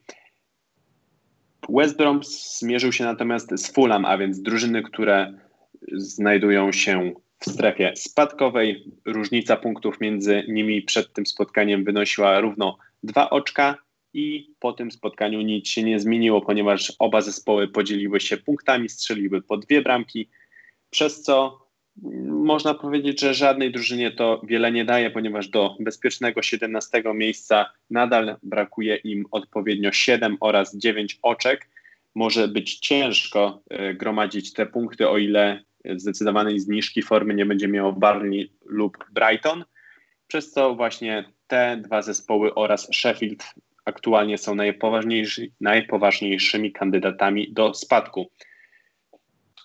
West Brom zmierzył się natomiast z Fulham, a więc drużyny, które znajdują się w strefie spadkowej. Różnica punktów między nimi przed tym spotkaniem wynosiła równo dwa oczka i po tym spotkaniu nic się nie zmieniło, ponieważ oba zespoły podzieliły się punktami, strzeliły po dwie bramki, przez co można powiedzieć, że żadnej drużynie to wiele nie daje, ponieważ do bezpiecznego 17 miejsca nadal brakuje im odpowiednio 7 oraz 9 oczek. Może być ciężko e, gromadzić te punkty, o ile zdecydowanej zniżki formy nie będzie miało Barney lub Brighton, przez co właśnie te dwa zespoły oraz Sheffield aktualnie są najpoważniejszy, najpoważniejszymi kandydatami do spadku.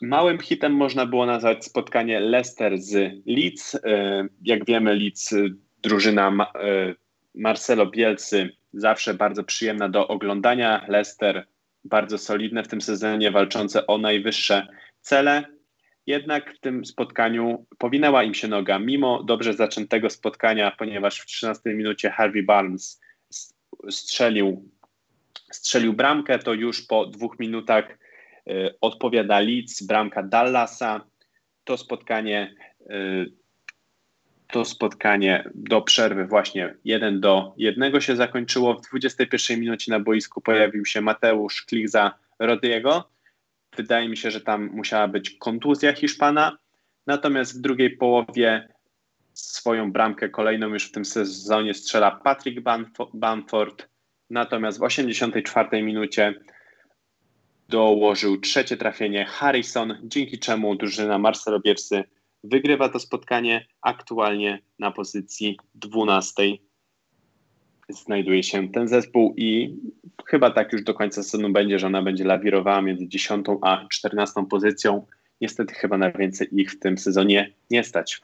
Małym hitem można było nazwać spotkanie Leicester z Leeds. E, jak wiemy, Leeds, e, drużyna Marcelo Bielcy, zawsze bardzo przyjemna do oglądania. Leicester bardzo solidne w tym sezonie, walczące o najwyższe cele. Jednak w tym spotkaniu powinęła im się noga, mimo dobrze zaczętego spotkania, ponieważ w 13 minucie Harvey Barnes strzelił, strzelił bramkę, to już po dwóch minutach y, odpowiada Leeds, bramka Dallasa. To spotkanie, y, to spotkanie do przerwy właśnie 1 do 1 się zakończyło. W 21 minucie na boisku pojawił się Mateusz Klikza Rodiego. Wydaje mi się, że tam musiała być kontuzja Hiszpana. Natomiast w drugiej połowie swoją bramkę kolejną już w tym sezonie strzela Patrick Bamford, natomiast w 84 minucie dołożył trzecie trafienie Harrison, dzięki czemu drużyna Marcelo Bielsy wygrywa to spotkanie. Aktualnie na pozycji 12 znajduje się ten zespół i chyba tak już do końca sezonu będzie, że ona będzie lawirowała między 10 a 14 pozycją. Niestety chyba na więcej ich w tym sezonie nie stać.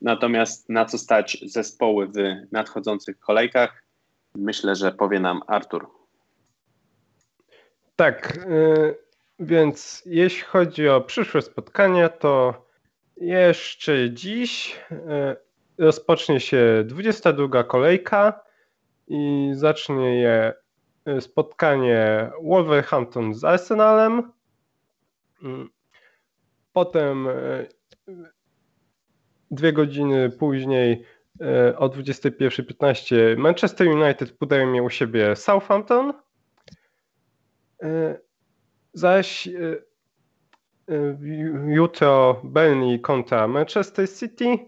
Natomiast na co stać zespoły w nadchodzących kolejkach, myślę, że powie nam Artur. Tak, y, więc jeśli chodzi o przyszłe spotkania, to jeszcze dziś y, rozpocznie się 22 kolejka i zacznie je y, spotkanie Wolverhampton z Arsenalem. Potem dwie godziny później e, o 21.15 Manchester United podają u siebie Southampton. Zaś e, jutro Burnley kontra Manchester City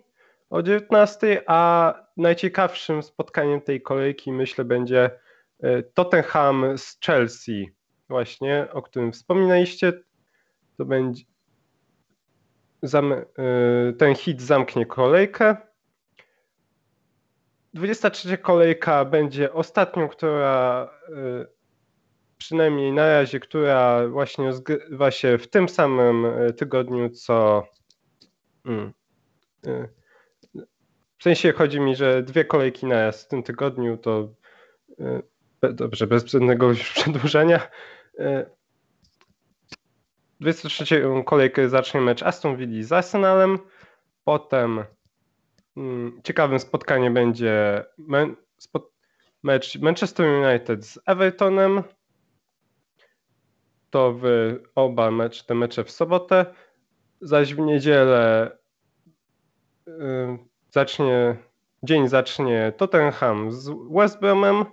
o 19, a najciekawszym spotkaniem tej kolejki myślę będzie Tottenham z Chelsea właśnie, o którym wspominaliście. To będzie ten hit zamknie kolejkę. 23 kolejka będzie ostatnią, która przynajmniej na razie, która właśnie zgrywa się w tym samym tygodniu, co. Hmm, w sensie chodzi mi, że dwie kolejki na raz w tym tygodniu to dobrze, bez żadnego już przedłużenia. 23 kolejkę zacznie mecz Aston Villa z Arsenalem. Potem hmm, ciekawym spotkaniem będzie mecz Manchester United z Evertonem. To w oba mecz, te mecze w sobotę. Zaś w niedzielę yy, zacznie, dzień zacznie Tottenham z West Bromem.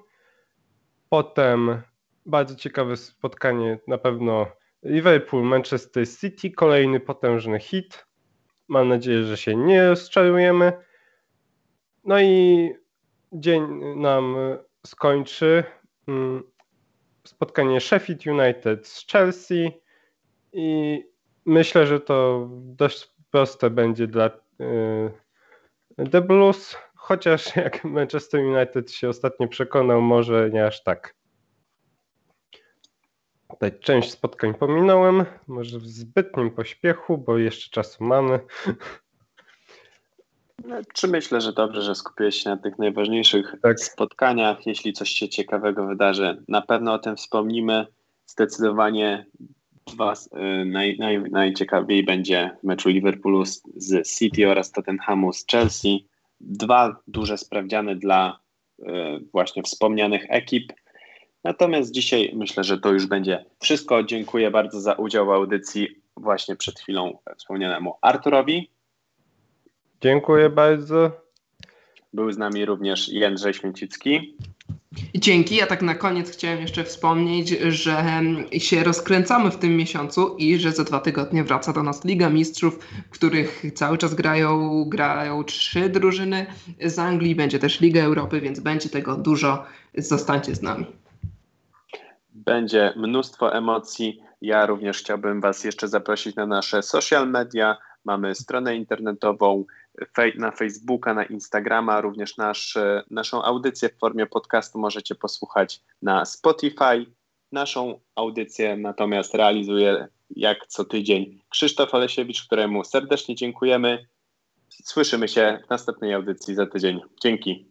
Potem bardzo ciekawe spotkanie na pewno Liverpool, Manchester City, kolejny potężny hit. Mam nadzieję, że się nie rozczarujemy. No i dzień nam skończy mm, spotkanie Sheffield United z Chelsea i myślę, że to dość proste będzie dla y, The Blues, chociaż [LAUGHS] jak Manchester United się ostatnio przekonał, może nie aż tak. Tutaj część spotkań pominąłem, może w zbytnim pośpiechu, bo jeszcze czasu mamy. [LAUGHS] No, czy myślę, że dobrze, że skupiłeś się na tych najważniejszych tak. spotkaniach. Jeśli coś się ciekawego wydarzy, na pewno o tym wspomnimy. Zdecydowanie dwa, y, naj, naj, najciekawiej będzie w meczu Liverpoolu z, z City oraz Tottenhamu z Chelsea. Dwa duże sprawdziany dla y, właśnie wspomnianych ekip. Natomiast dzisiaj myślę, że to już będzie wszystko. Dziękuję bardzo za udział w audycji właśnie przed chwilą wspomnianemu Arturowi. Dziękuję bardzo. Był z nami również Jędrzej Święcicki. Dzięki. Ja tak na koniec chciałem jeszcze wspomnieć, że się rozkręcamy w tym miesiącu i że za dwa tygodnie wraca do nas Liga Mistrzów, w których cały czas grają, grają trzy drużyny z Anglii. Będzie też Liga Europy, więc będzie tego dużo. Zostańcie z nami. Będzie mnóstwo emocji. Ja również chciałbym Was jeszcze zaprosić na nasze social media. Mamy stronę internetową, na Facebooka, na Instagrama, również nasz, naszą audycję w formie podcastu możecie posłuchać na Spotify. Naszą audycję natomiast realizuje jak co tydzień Krzysztof Olesiewicz, któremu serdecznie dziękujemy. Słyszymy się w następnej audycji za tydzień. Dzięki.